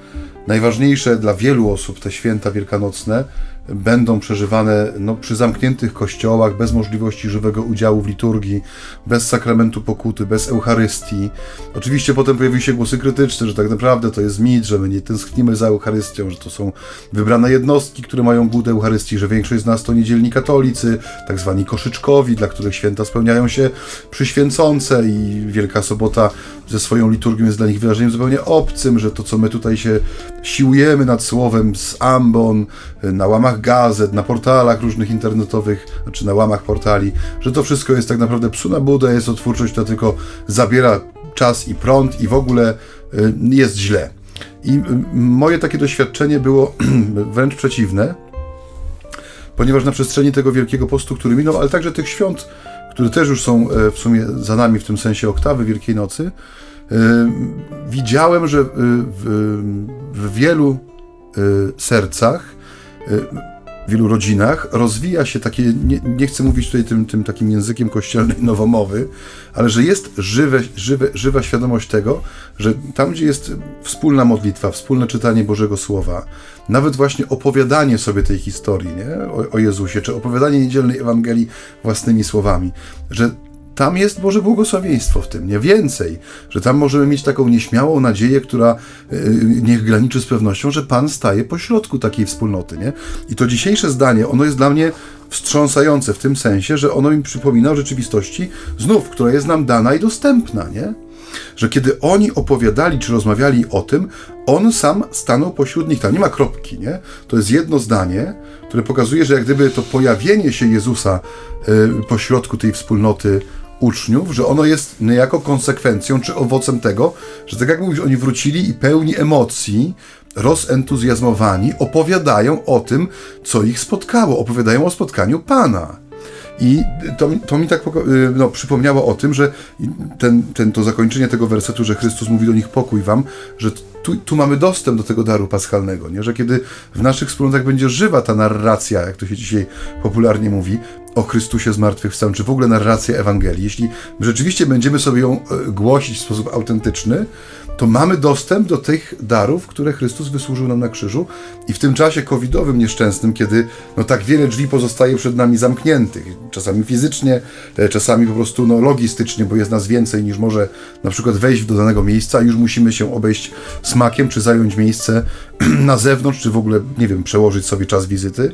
najważniejsze dla wielu osób te święta wielkanocne będą przeżywane no, przy zamkniętych kościołach, bez możliwości żywego udziału w liturgii, bez sakramentu pokuty, bez Eucharystii. Oczywiście potem pojawiły się głosy krytyczne, że tak naprawdę to jest mit, że my nie tęsknimy za Eucharystią, że to są wybrane jednostki, które mają głód Eucharystii, że większość z nas to niedzielni katolicy, tak zwani koszyczkowi, dla których święta spełniają się przyświęcące i Wielka Sobota ze swoją liturgią jest dla nich wydarzeniem zupełnie obcym, że to, co my tutaj się siłujemy nad słowem z ambon, na łamach gazet, na portalach różnych internetowych, czy na łamach portali, że to wszystko jest tak naprawdę psu na budę, jest to twórczość, która tylko zabiera czas i prąd i w ogóle y, jest źle. I y, moje takie doświadczenie było wręcz przeciwne, ponieważ na przestrzeni tego Wielkiego Postu, który minął, ale także tych świąt, które też już są e, w sumie za nami w tym sensie oktawy Wielkiej Nocy, e, widziałem, że w, wielu sercach w wielu rodzinach rozwija się takie, nie, nie, chcę mówić tutaj tym, tym takim językiem kościelnej nowomowy, ale że jest żywe, żywe, żywa świadomość tego, że tam, gdzie jest wspólna modlitwa, wspólne czytanie Bożego Słowa, nawet właśnie opowiadanie sobie tej historii nie? O, o Jezusie, czy opowiadanie niedzielnej Ewangelii własnymi słowami, że tam jest Boże błogosławieństwo w tym, nie więcej, że tam możemy mieć taką nieśmiałą nadzieję, która yy, niech graniczy z pewnością, że Pan staje pośrodku takiej wspólnoty, nie? I to dzisiejsze zdanie, ono jest dla mnie wstrząsające w tym sensie, że ono mi przypomina o rzeczywistości znów, która jest nam dana i dostępna, nie? Że kiedy oni opowiadali czy rozmawiali o tym, on sam stanął pośród nich. Tam nie ma kropki, nie? To jest jedno zdanie, które pokazuje, że jak gdyby to pojawienie się Jezusa y, pośrodku tej wspólnoty uczniów, że ono jest niejako konsekwencją czy owocem tego, że tak jak mówisz, oni wrócili i pełni emocji, rozentuzjazmowani, opowiadają o tym, co ich spotkało, opowiadają o spotkaniu Pana. I to, to mi tak y, no, przypomniało o tym, że ten, ten, to zakończenie tego wersetu, że Chrystus mówi do nich pokój wam, że tu, tu mamy dostęp do tego daru paschalnego, nie? że kiedy w naszych wspólnotach będzie żywa ta narracja, jak to się dzisiaj popularnie mówi, o Chrystusie zmartwychwstałym, czy w ogóle narracja Ewangelii, jeśli rzeczywiście będziemy sobie ją e, głosić w sposób autentyczny, to mamy dostęp do tych darów, które Chrystus wysłużył nam na krzyżu i w tym czasie covidowym nieszczęsnym, kiedy no, tak wiele drzwi pozostaje przed nami zamkniętych, czasami fizycznie, e, czasami po prostu no, logistycznie, bo jest nas więcej niż może na przykład wejść do danego miejsca, już musimy się obejść smakiem, czy zająć miejsce na zewnątrz, czy w ogóle, nie wiem, przełożyć sobie czas wizyty,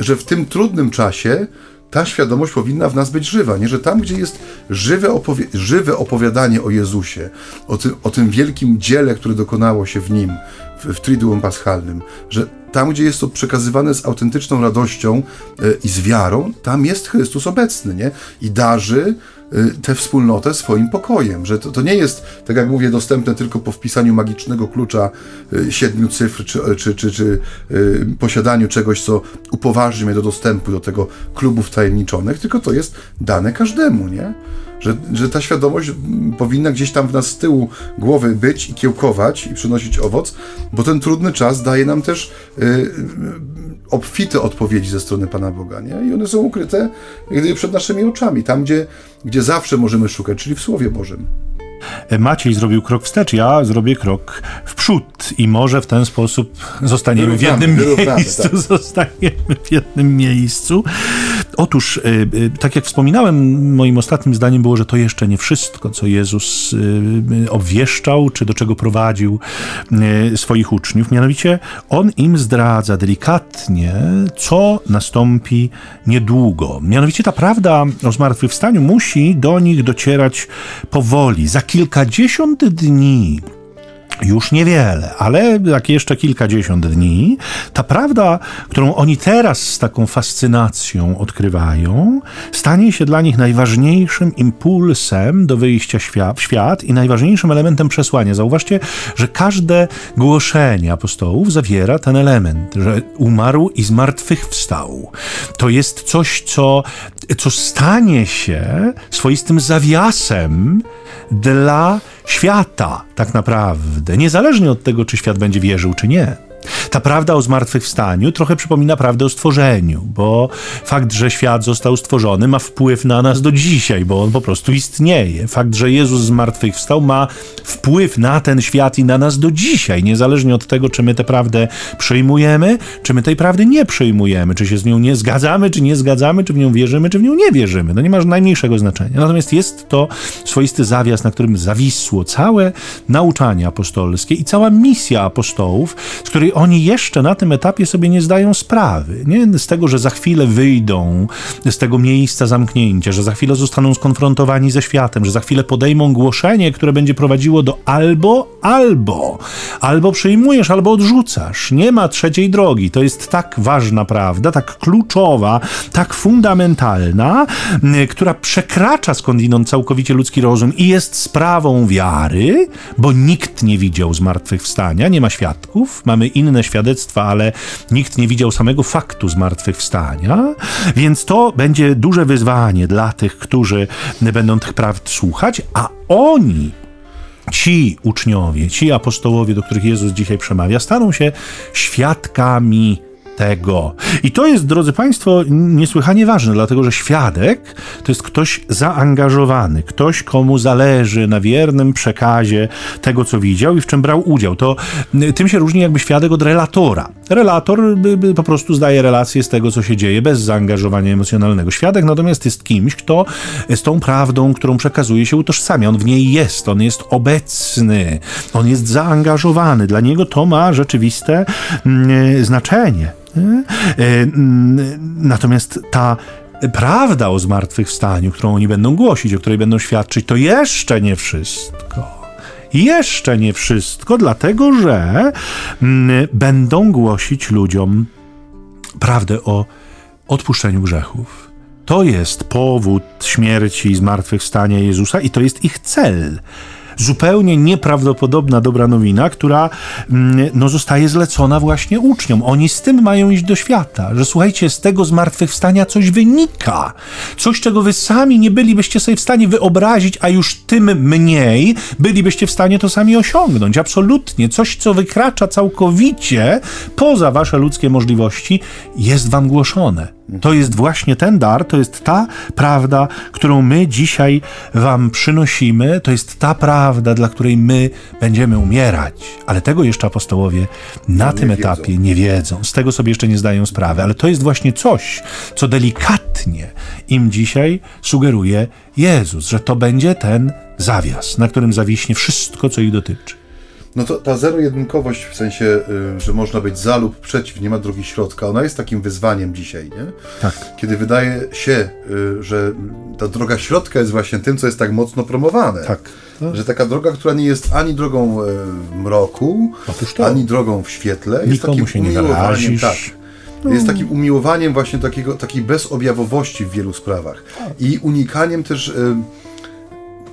że w tym trudnym czasie ta świadomość powinna w nas być żywa, nie? że tam, gdzie jest żywe, opowi żywe opowiadanie o Jezusie, o tym, o tym wielkim dziele, które dokonało się w Nim, w, w Triduum Paschalnym, że tam, gdzie jest to przekazywane z autentyczną radością e, i z wiarą, tam jest Chrystus obecny, nie? I darzy tę wspólnotę swoim pokojem, że to, to nie jest, tak jak mówię, dostępne tylko po wpisaniu magicznego klucza y, siedmiu cyfr, czy, czy, czy, czy y, posiadaniu czegoś, co upoważni mnie do dostępu do tego klubu wtajemniczonych, tylko to jest dane każdemu, nie? Że, że ta świadomość powinna gdzieś tam w nas z tyłu głowy być i kiełkować i przynosić owoc, bo ten trudny czas daje nam też y, obfite odpowiedzi ze strony Pana Boga, nie? I one są ukryte gdyby przed naszymi oczami, tam gdzie, gdzie zawsze możemy szukać, czyli w Słowie Bożym. Maciej zrobił krok wstecz, ja zrobię krok w przód i może w ten sposób zostaniemy w jednym miejscu. Tak. Zostaniemy w jednym miejscu. Otóż, y, y, tak jak wspominałem, moim ostatnim zdaniem było, że to jeszcze nie wszystko, co Jezus y, obwieszczał, czy do czego prowadził swoich uczniów. Mianowicie, On im zdradza delikatnie, co nastąpi niedługo. Mianowicie ta prawda o zmartwychwstaniu musi do nich docierać powoli, za kilkadziesiąt dni już niewiele, ale jak jeszcze kilkadziesiąt dni, ta prawda, którą oni teraz z taką fascynacją odkrywają, stanie się dla nich najważniejszym impulsem do wyjścia w świat i najważniejszym elementem przesłania. Zauważcie, że każde głoszenie apostołów zawiera ten element, że umarł i zmartwychwstał. To jest coś, co, co stanie się swoistym zawiasem dla świata, tak naprawdę, niezależnie od tego, czy świat będzie wierzył, czy nie. Ta prawda o zmartwychwstaniu trochę przypomina prawdę o stworzeniu, bo fakt, że świat został stworzony, ma wpływ na nas do dzisiaj, bo on po prostu istnieje. Fakt, że Jezus zmartwychwstał, ma wpływ na ten świat i na nas do dzisiaj, niezależnie od tego, czy my tę prawdę przyjmujemy, czy my tej prawdy nie przyjmujemy, czy się z nią nie zgadzamy, czy nie zgadzamy, czy w nią wierzymy, czy w nią nie wierzymy. No nie ma najmniejszego znaczenia. Natomiast jest to swoisty zawias, na którym zawisło całe nauczanie apostolskie i cała misja apostołów, z której oni jeszcze na tym etapie sobie nie zdają sprawy. Nie? Z tego, że za chwilę wyjdą z tego miejsca zamknięcia, że za chwilę zostaną skonfrontowani ze światem, że za chwilę podejmą głoszenie, które będzie prowadziło do albo, albo. Albo przyjmujesz, albo odrzucasz. Nie ma trzeciej drogi. To jest tak ważna prawda, tak kluczowa, tak fundamentalna, która przekracza skądinąd całkowicie ludzki rozum i jest sprawą wiary, bo nikt nie widział zmartwychwstania, nie ma świadków, mamy świadectwa, ale nikt nie widział samego faktu zmartwychwstania, więc to będzie duże wyzwanie dla tych, którzy będą tych prawd słuchać, a oni ci uczniowie, ci apostołowie, do których Jezus dzisiaj przemawia, staną się świadkami tego. I to jest, drodzy Państwo, niesłychanie ważne, dlatego że świadek to jest ktoś zaangażowany, ktoś, komu zależy na wiernym przekazie tego, co widział i w czym brał udział. To tym się różni jakby świadek od relatora. Relator by, by po prostu zdaje relację z tego, co się dzieje, bez zaangażowania emocjonalnego. Świadek natomiast jest kimś, kto z tą prawdą, którą przekazuje się utożsamia. On w niej jest, on jest obecny, on jest zaangażowany. Dla niego to ma rzeczywiste mm, znaczenie. E, natomiast ta prawda o zmartwychwstaniu, którą oni będą głosić, o której będą świadczyć, to jeszcze nie wszystko. Jeszcze nie wszystko, dlatego że będą głosić ludziom prawdę o odpuszczeniu grzechów. To jest powód śmierci i zmartwychwstania Jezusa i to jest ich cel zupełnie nieprawdopodobna dobra nowina, która mm, no, zostaje zlecona właśnie uczniom. Oni z tym mają iść do świata, że słuchajcie, z tego zmartwychwstania coś wynika. Coś, czego wy sami nie bylibyście sobie w stanie wyobrazić, a już tym mniej bylibyście w stanie to sami osiągnąć. Absolutnie. Coś, co wykracza całkowicie poza wasze ludzkie możliwości, jest wam głoszone. To jest właśnie ten dar, to jest ta prawda, którą my dzisiaj Wam przynosimy, to jest ta prawda, dla której my będziemy umierać. Ale tego jeszcze apostołowie na no, tym etapie nie wiedzą, z tego sobie jeszcze nie zdają sprawy, ale to jest właśnie coś, co delikatnie im dzisiaj sugeruje Jezus, że to będzie ten zawias, na którym zawiśnie wszystko, co ich dotyczy. No to ta zero-jedynkowość w sensie, y, że można być za lub przeciw, nie ma drogi środka, ona jest takim wyzwaniem dzisiaj, nie? Tak. Kiedy wydaje się, y, że ta droga środka jest właśnie tym, co jest tak mocno promowane. Tak. No. Że taka droga, która nie jest ani drogą y, w mroku, ani drogą w świetle, jest takim się nie wyrazisz. Tak. No. Jest takim umiłowaniem właśnie takiego, takiej bezobjawowości w wielu sprawach. Tak. I unikaniem też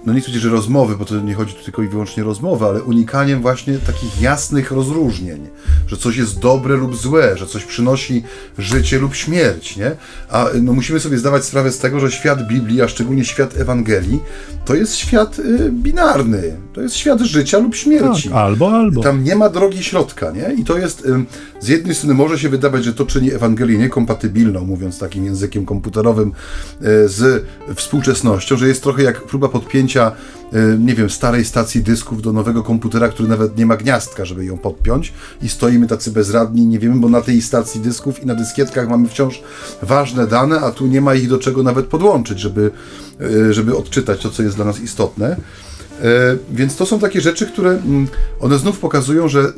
no nie chcę powiedzieć, że rozmowy, bo to nie chodzi tu tylko i wyłącznie o rozmowę, ale unikaniem właśnie takich jasnych rozróżnień, że coś jest dobre lub złe, że coś przynosi życie lub śmierć, nie? A no, musimy sobie zdawać sprawę z tego, że świat Biblii, a szczególnie świat Ewangelii, to jest świat y, binarny, to jest świat życia lub śmierci. Tak, albo, albo. Tam nie ma drogi środka, nie? I to jest, y, z jednej strony może się wydawać, że to czyni Ewangelię niekompatybilną, mówiąc takim językiem komputerowym, y, z współczesnością, że jest trochę jak próba podpięcia y, nie wiem, starej stacji dysków do nowego komputera, który nawet nie ma gniazdka, żeby ją podpiąć i stoimy tacy bezradni, nie wiemy, bo na tej stacji dysków i na dyskietkach mamy wciąż ważne dane, a tu nie ma ich do czego nawet podłączyć, żeby, y, żeby odczytać to, co jest dla nas istotne. Więc to są takie rzeczy, które mm, one znów pokazują, że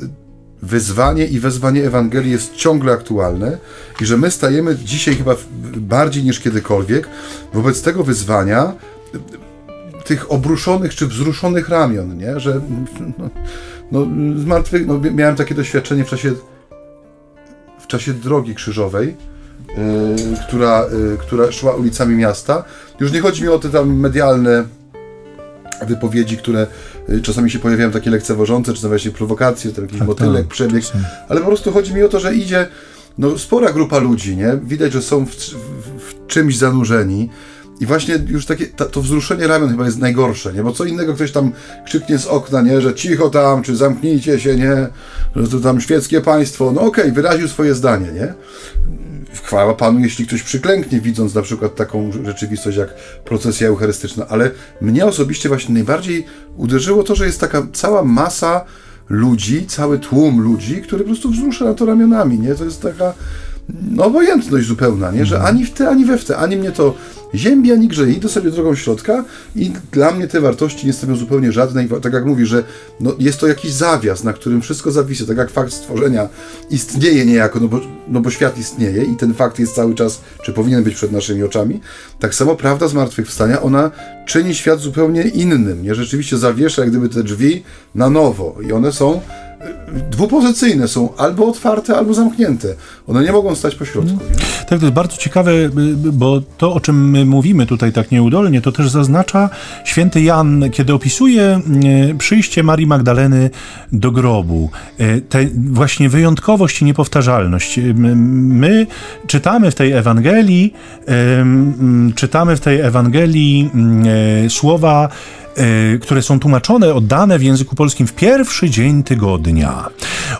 wyzwanie i wezwanie Ewangelii jest ciągle aktualne i że my stajemy dzisiaj chyba bardziej niż kiedykolwiek wobec tego wyzwania, tych obruszonych czy wzruszonych ramion, nie? że no, no, zmartwych, no, miałem takie doświadczenie w czasie, w czasie drogi krzyżowej, yy, która, yy, która szła ulicami miasta. Już nie chodzi mi o te tam medialne wypowiedzi, które y, czasami się pojawiają takie lekceważące, czy właśnie prowokacje, to jakiś tak, motylek, tak, przebieg, ale po prostu chodzi mi o to, że idzie no, spora grupa ludzi, nie? Widać, że są w, w, w czymś zanurzeni. I właśnie już takie, ta, to wzruszenie ramion chyba jest najgorsze, nie? Bo co innego ktoś tam krzyknie z okna, nie? Że cicho tam, czy zamknijcie się, nie? Że to tam świeckie państwo. No okej, okay, wyraził swoje zdanie, nie? Chwała Panu, jeśli ktoś przyklęknie, widząc na przykład taką rzeczywistość jak procesja eucharystyczna, ale mnie osobiście właśnie najbardziej uderzyło to, że jest taka cała masa ludzi, cały tłum ludzi, który po prostu wzrusza na to ramionami, nie? To jest taka no, obojętność zupełna, nie? Że mhm. ani w te, ani we w te, ani mnie to ziębi, ani grzeje. Idę sobie drogą środka i dla mnie te wartości nie stanowią zupełnie żadnej. Tak jak mówi, że no, jest to jakiś zawias, na którym wszystko zawisi. Tak jak fakt stworzenia istnieje niejako, no bo, no bo świat istnieje i ten fakt jest cały czas, czy powinien być przed naszymi oczami. Tak samo prawda zmartwychwstania, ona czyni świat zupełnie innym, nie? Rzeczywiście zawiesza jak gdyby te drzwi na nowo i one są dwupozycyjne są albo otwarte, albo zamknięte. One nie mogą stać po środku. Nie? Tak, to jest bardzo ciekawe, bo to, o czym my mówimy tutaj tak nieudolnie, to też zaznacza święty Jan, kiedy opisuje e, przyjście Marii Magdaleny do grobu. E, Tę właśnie wyjątkowość i niepowtarzalność. My czytamy w tej Ewangelii, czytamy w tej Ewangelii słowa które są tłumaczone, oddane w języku polskim w pierwszy dzień tygodnia.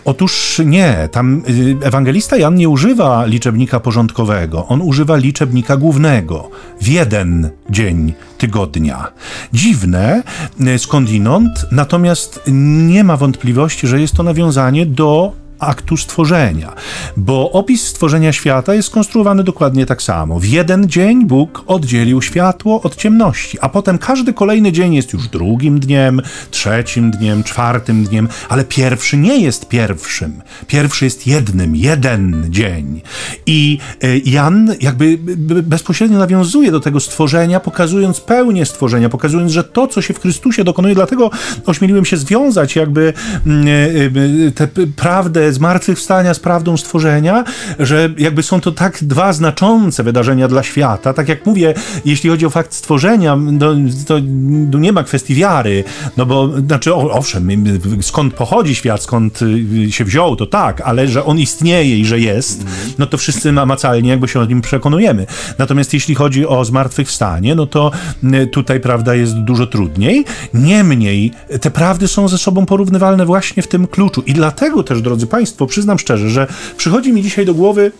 Otóż nie, tam e, ewangelista Jan nie używa liczebnika porządkowego, on używa liczebnika głównego w jeden dzień tygodnia. Dziwne e, skądinąd, natomiast nie ma wątpliwości, że jest to nawiązanie do aktu stworzenia, bo opis stworzenia świata jest skonstruowany dokładnie tak samo. W jeden dzień Bóg oddzielił światło od ciemności, a potem każdy kolejny dzień jest już drugim dniem, trzecim dniem, czwartym dniem, ale pierwszy nie jest pierwszym. Pierwszy jest jednym, jeden dzień. I e, Jan jakby bezpośrednio nawiązuje do tego stworzenia, pokazując pełnię stworzenia, pokazując, że to, co się w Chrystusie dokonuje, dlatego ośmieliłem się związać jakby mm, e, e, tę prawdę zmartwychwstania z prawdą stworzenia, że jakby są to tak dwa znaczące wydarzenia dla świata. Tak jak mówię, jeśli chodzi o fakt stworzenia, no, to nie ma kwestii wiary, no bo, znaczy, owszem, skąd pochodzi świat, skąd y, się wziął, to tak, ale że on istnieje i że jest, no to wszyscy namacalnie jakby się o nim przekonujemy. Natomiast jeśli chodzi o zmartwychwstanie, no to y, tutaj prawda jest dużo trudniej. Niemniej te prawdy są ze sobą porównywalne właśnie w tym kluczu i dlatego też, drodzy Państwo, Państwo, przyznam szczerze, że przychodzi mi dzisiaj do głowy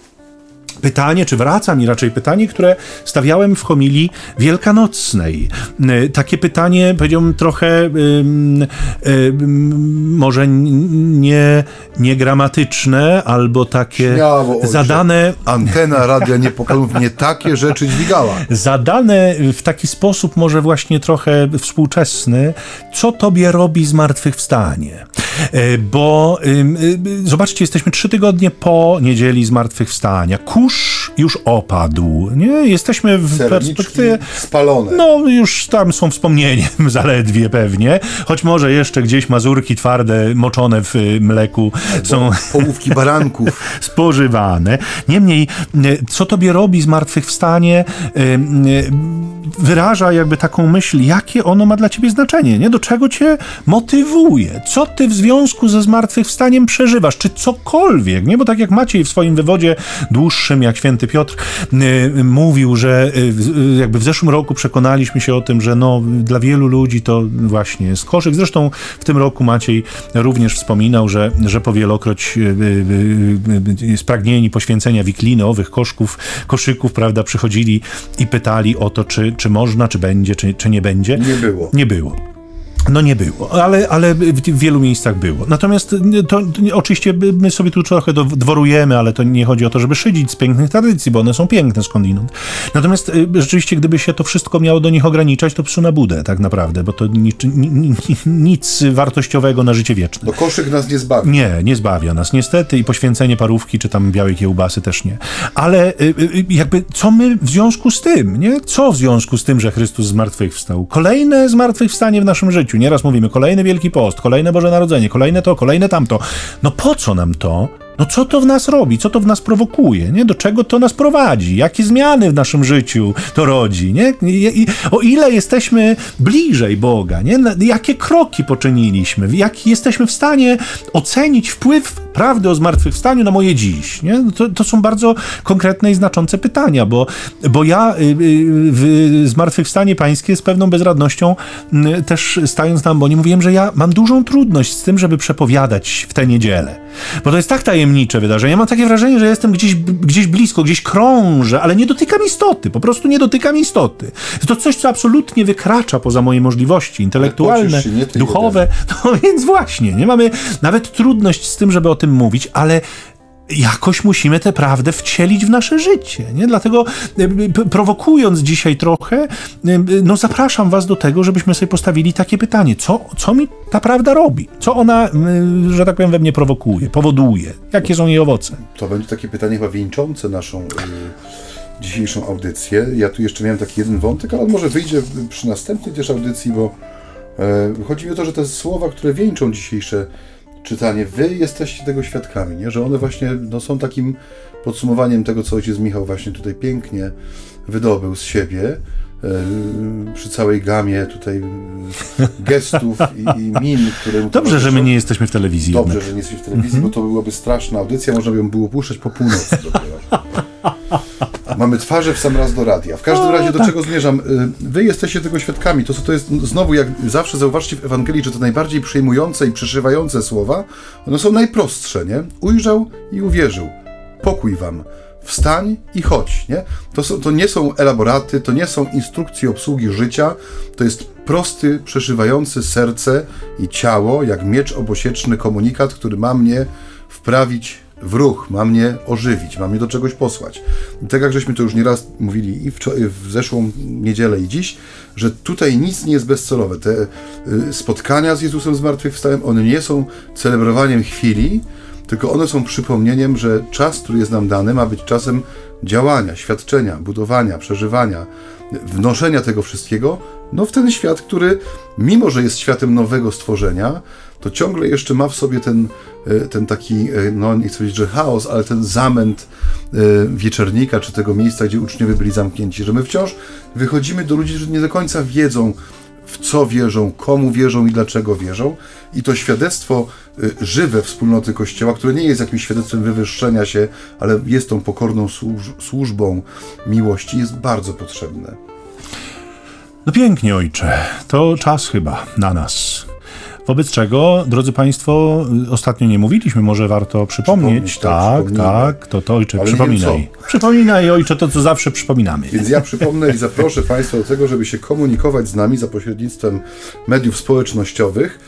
pytanie, czy wraca mi raczej pytanie, które stawiałem w homilii wielkanocnej. E, takie pytanie, powiedziałbym, trochę może nie, niegramatyczne, albo takie Śmiało, zadane... Antena Radia Niepokalów nie takie rzeczy dźwigała. Zadane w taki sposób może właśnie trochę współczesny, co tobie robi zmartwychwstanie? E, bo zobaczcie, jesteśmy trzy tygodnie po niedzieli zmartwychwstania. Kurz już opadł. Nie? Jesteśmy w perspektywie. Spalone. No, już tam są wspomnieniem zaledwie pewnie. Choć może jeszcze gdzieś mazurki twarde, moczone w y, mleku Albo są. Połówki baranków. spożywane. Niemniej, y, co tobie robi zmartwychwstanie? Yy, wyraża jakby taką myśl, jakie ono ma dla ciebie znaczenie, nie? Do czego cię motywuje? Co ty w związku ze zmartwychwstaniem przeżywasz? Czy cokolwiek, nie? Bo tak jak Maciej w swoim wywodzie dłuższym, jak święty Piotr yy, mówił, że yy, jakby w zeszłym roku przekonaliśmy się o tym, że no, dla wielu ludzi to właśnie jest koszyk. Zresztą w tym roku Maciej również wspominał, że, że powielokroć yy, spragnieni poświęcenia wikliny, owych koszków, koszyków, prawda, przychodzili i pytali o to, czy, czy można, czy będzie, czy, czy nie będzie. Nie było. Nie było. No nie było, ale, ale w wielu miejscach było. Natomiast to, to, oczywiście my sobie tu trochę dworujemy, ale to nie chodzi o to, żeby szydzić z pięknych tradycji, bo one są piękne skądinąd. Natomiast y, rzeczywiście, gdyby się to wszystko miało do nich ograniczać, to psu na budę tak naprawdę, bo to nic, nic wartościowego na życie wieczne. Bo koszyk nas nie zbawi. Nie, nie zbawia nas niestety i poświęcenie parówki czy tam białej kiełbasy też nie. Ale y, y, jakby co my w związku z tym, nie? Co w związku z tym, że Chrystus zmartwychwstał? Kolejne zmartwychwstanie w naszym życiu życiu. Nieraz mówimy, kolejny Wielki Post, kolejne Boże Narodzenie, kolejne to, kolejne tamto. No po co nam to? No co to w nas robi? Co to w nas prowokuje? Nie? Do czego to nas prowadzi? Jakie zmiany w naszym życiu to rodzi? Nie? I, o ile jesteśmy bliżej Boga? Nie? Jakie kroki poczyniliśmy? Jak jesteśmy w stanie ocenić wpływ prawdy o zmartwychwstaniu na moje dziś? Nie? To, to są bardzo konkretne i znaczące pytania, bo, bo ja y, y, w zmartwychwstanie pańskie z pewną bezradnością y, też stając na ambonie mówiłem, że ja mam dużą trudność z tym, żeby przepowiadać w tę niedzielę. Bo to jest tak tajemnicze, wydarzenie. Mam takie wrażenie, że jestem gdzieś, gdzieś blisko, gdzieś krążę, ale nie dotykam istoty, po prostu nie dotykam istoty. To coś, co absolutnie wykracza poza moje możliwości intelektualne, duchowe. No więc właśnie, nie mamy nawet trudność z tym, żeby o tym mówić, ale jakoś musimy tę prawdę wcielić w nasze życie. Nie? Dlatego e, prowokując dzisiaj trochę, e, no zapraszam was do tego, żebyśmy sobie postawili takie pytanie. Co, co mi ta prawda robi? Co ona, że tak powiem, we mnie prowokuje, powoduje? Jakie są jej owoce? To będzie takie pytanie chyba wieńczące naszą y, dzisiejszą audycję. Ja tu jeszcze miałem taki jeden wątek, ale on może wyjdzie przy następnej też audycji, bo y, chodzi mi o to, że te słowa, które wieńczą dzisiejsze czytanie. Wy jesteście tego świadkami, nie? że one właśnie no, są takim podsumowaniem tego, co ojciec Michał właśnie tutaj pięknie wydobył z siebie przy całej gamie tutaj gestów i, i min, które... Dobrze, że my nie jesteśmy w telewizji. Dobrze, jednak. że nie jesteśmy w telewizji, mm -hmm. bo to byłaby straszna audycja, można by ją było puszczać po północy dopiero. Mamy twarze w sam raz do radia. W każdym razie do tak. czego zmierzam? Y, wy jesteście tego świadkami. To, co to jest, znowu jak zawsze zauważcie w Ewangelii, że te najbardziej przejmujące i przeszywające słowa, one są najprostsze, nie? Ujrzał i uwierzył. Pokój wam. Wstań i chodź, nie? To, są, to nie są elaboraty, to nie są instrukcje obsługi życia, to jest prosty, przeszywający serce i ciało, jak miecz obosieczny komunikat, który ma mnie wprawić w ruch, ma mnie ożywić, ma mnie do czegoś posłać. I tak jak żeśmy to już nieraz mówili i w, w zeszłą niedzielę i dziś, że tutaj nic nie jest bezcelowe. Te y, spotkania z Jezusem zmartwychwstałym, one nie są celebrowaniem chwili, tylko one są przypomnieniem, że czas, który jest nam dany, ma być czasem działania, świadczenia, budowania, przeżywania, wnoszenia tego wszystkiego, no w ten świat, który mimo, że jest światem nowego stworzenia, to ciągle jeszcze ma w sobie ten, e, ten taki, e, no nie chcę powiedzieć, że chaos, ale ten zamęt e, wieczernika, czy tego miejsca, gdzie uczniowie byli zamknięci, że my wciąż wychodzimy do ludzi, którzy nie do końca wiedzą, w co wierzą, komu wierzą i dlaczego wierzą. I to świadectwo żywe wspólnoty Kościoła, które nie jest jakimś świadectwem wywyższenia się, ale jest tą pokorną służbą miłości, jest bardzo potrzebne. No pięknie, ojcze. To czas chyba na nas. Wobec czego, drodzy Państwo, ostatnio nie mówiliśmy, może warto przypomnieć. tak, tak, tak, to to ojcze, Ale przypominaj. Przypominaj, ojcze, to co zawsze przypominamy. Więc ja przypomnę i zaproszę Państwa do tego, żeby się komunikować z nami za pośrednictwem mediów społecznościowych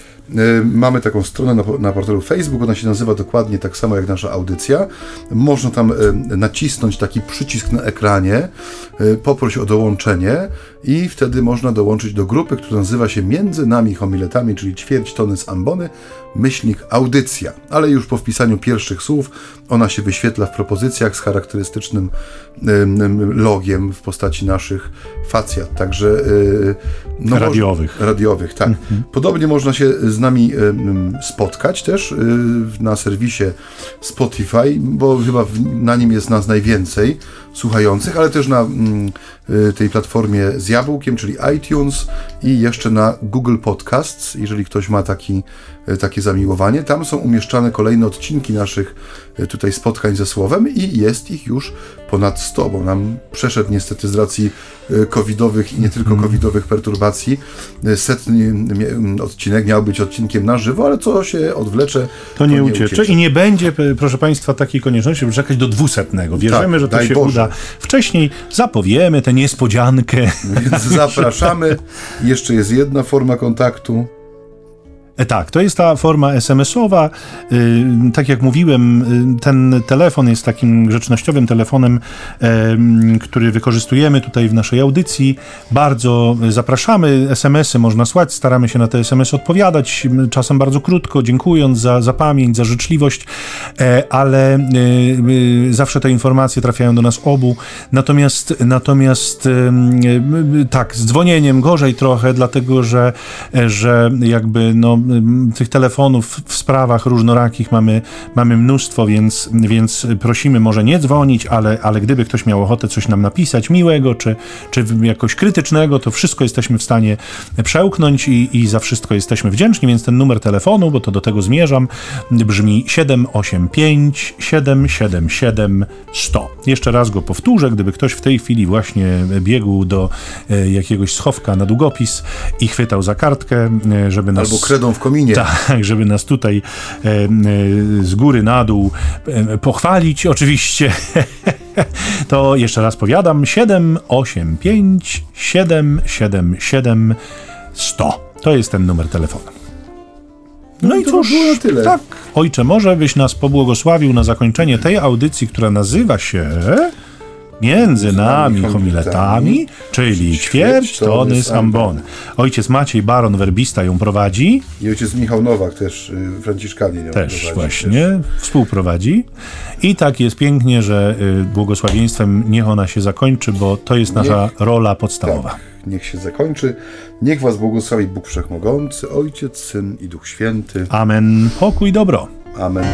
mamy taką stronę na, na portalu Facebook, ona się nazywa dokładnie tak samo jak nasza audycja. Można tam y, nacisnąć taki przycisk na ekranie, y, poproś o dołączenie i wtedy można dołączyć do grupy, która nazywa się Między nami homiletami, czyli ćwierć tony z ambony, myślnik audycja. Ale już po wpisaniu pierwszych słów ona się wyświetla w propozycjach z charakterystycznym logiem w postaci naszych facjat, także no, radiowych. Radiowych, tak. Mhm. Podobnie można się z nami spotkać też y, na serwisie Spotify, bo chyba na nim jest nas najwięcej słuchających, ale też na mm, y, tej platformie z jabłkiem, czyli iTunes i jeszcze na Google Podcasts, jeżeli ktoś ma taki, y, takie zamiłowanie. Tam są umieszczane kolejne odcinki naszych y, tutaj spotkań ze Słowem i jest ich już ponad 100, bo nam przeszedł niestety z racji covidowych i nie tylko mhm. covidowych perturbacji. Setny odcinek miał być odcinkiem na żywo, ale co się odwlecze, to nie, to nie uciecze. uciecze. I nie będzie, proszę Państwa, takiej konieczności, żeby czekać do dwusetnego. Wierzymy, tak, że to się Boże. uda wcześniej, zapowiemy tę niespodziankę. Więc zapraszamy. Jeszcze jest jedna forma kontaktu. E, Tak, to jest ta forma SMS-owa. Y, Tak jak mówiłem, y, ten telefon jest takim grzecznościowym telefonem, em, który wykorzystujemy tutaj w naszej audycji. Bardzo zapraszamy. SMS-y można słać, staramy się na te SMS-y odpowiadać, czasem bardzo krótko, dziękując za, za pamięć, za życzliwość, e, ale zawsze te informacje trafiają do nas obu. Natomiast, natomiast tak, z dzwonieniem gorzej trochę, dlatego że, że jakby no, tych telefonów w sprawach różnorakich mamy, mamy mnóstwo, więc, więc prosimy może nie dzwonić, ale, ale gdyby ktoś miał ochotę coś nam napisać miłego, czy, czy jakoś krytycznego, to wszystko jesteśmy w stanie przełknąć i, i za wszystko jesteśmy wdzięczni, więc ten numer telefonu, bo to do tego zmierzam, brzmi 785 777 100. Jeszcze raz go powtórzę, gdyby ktoś w tej chwili właśnie biegł do e, jakiegoś schowka na długopis i chwytał za kartkę, e, żeby nas... Albo kredą w kominie. Tak, żeby nas tutaj e, e, z góry na dół e, pochwalić, oczywiście. to jeszcze raz powiadam: 785 777 100. To jest ten numer telefonu. No, i to cóż, by było tyle. tak, ojcze, może byś nas pobłogosławił na zakończenie tej audycji, która nazywa się Między nami homiletami, czyli ćwierć tony z ambony. Ojciec Maciej Baron Werbista ją prowadzi. I ojciec Michał Nowak też, y, Franciszkanin. ją Też prowadzi, właśnie współprowadzi. I tak jest pięknie, że y, błogosławieństwem niech ona się zakończy, bo to jest nasza rola podstawowa. Tak, niech się zakończy. Niech was błogosławi Bóg Wszechmogący, Ojciec, Syn i Duch Święty. Amen. Pokój, dobro. Amen.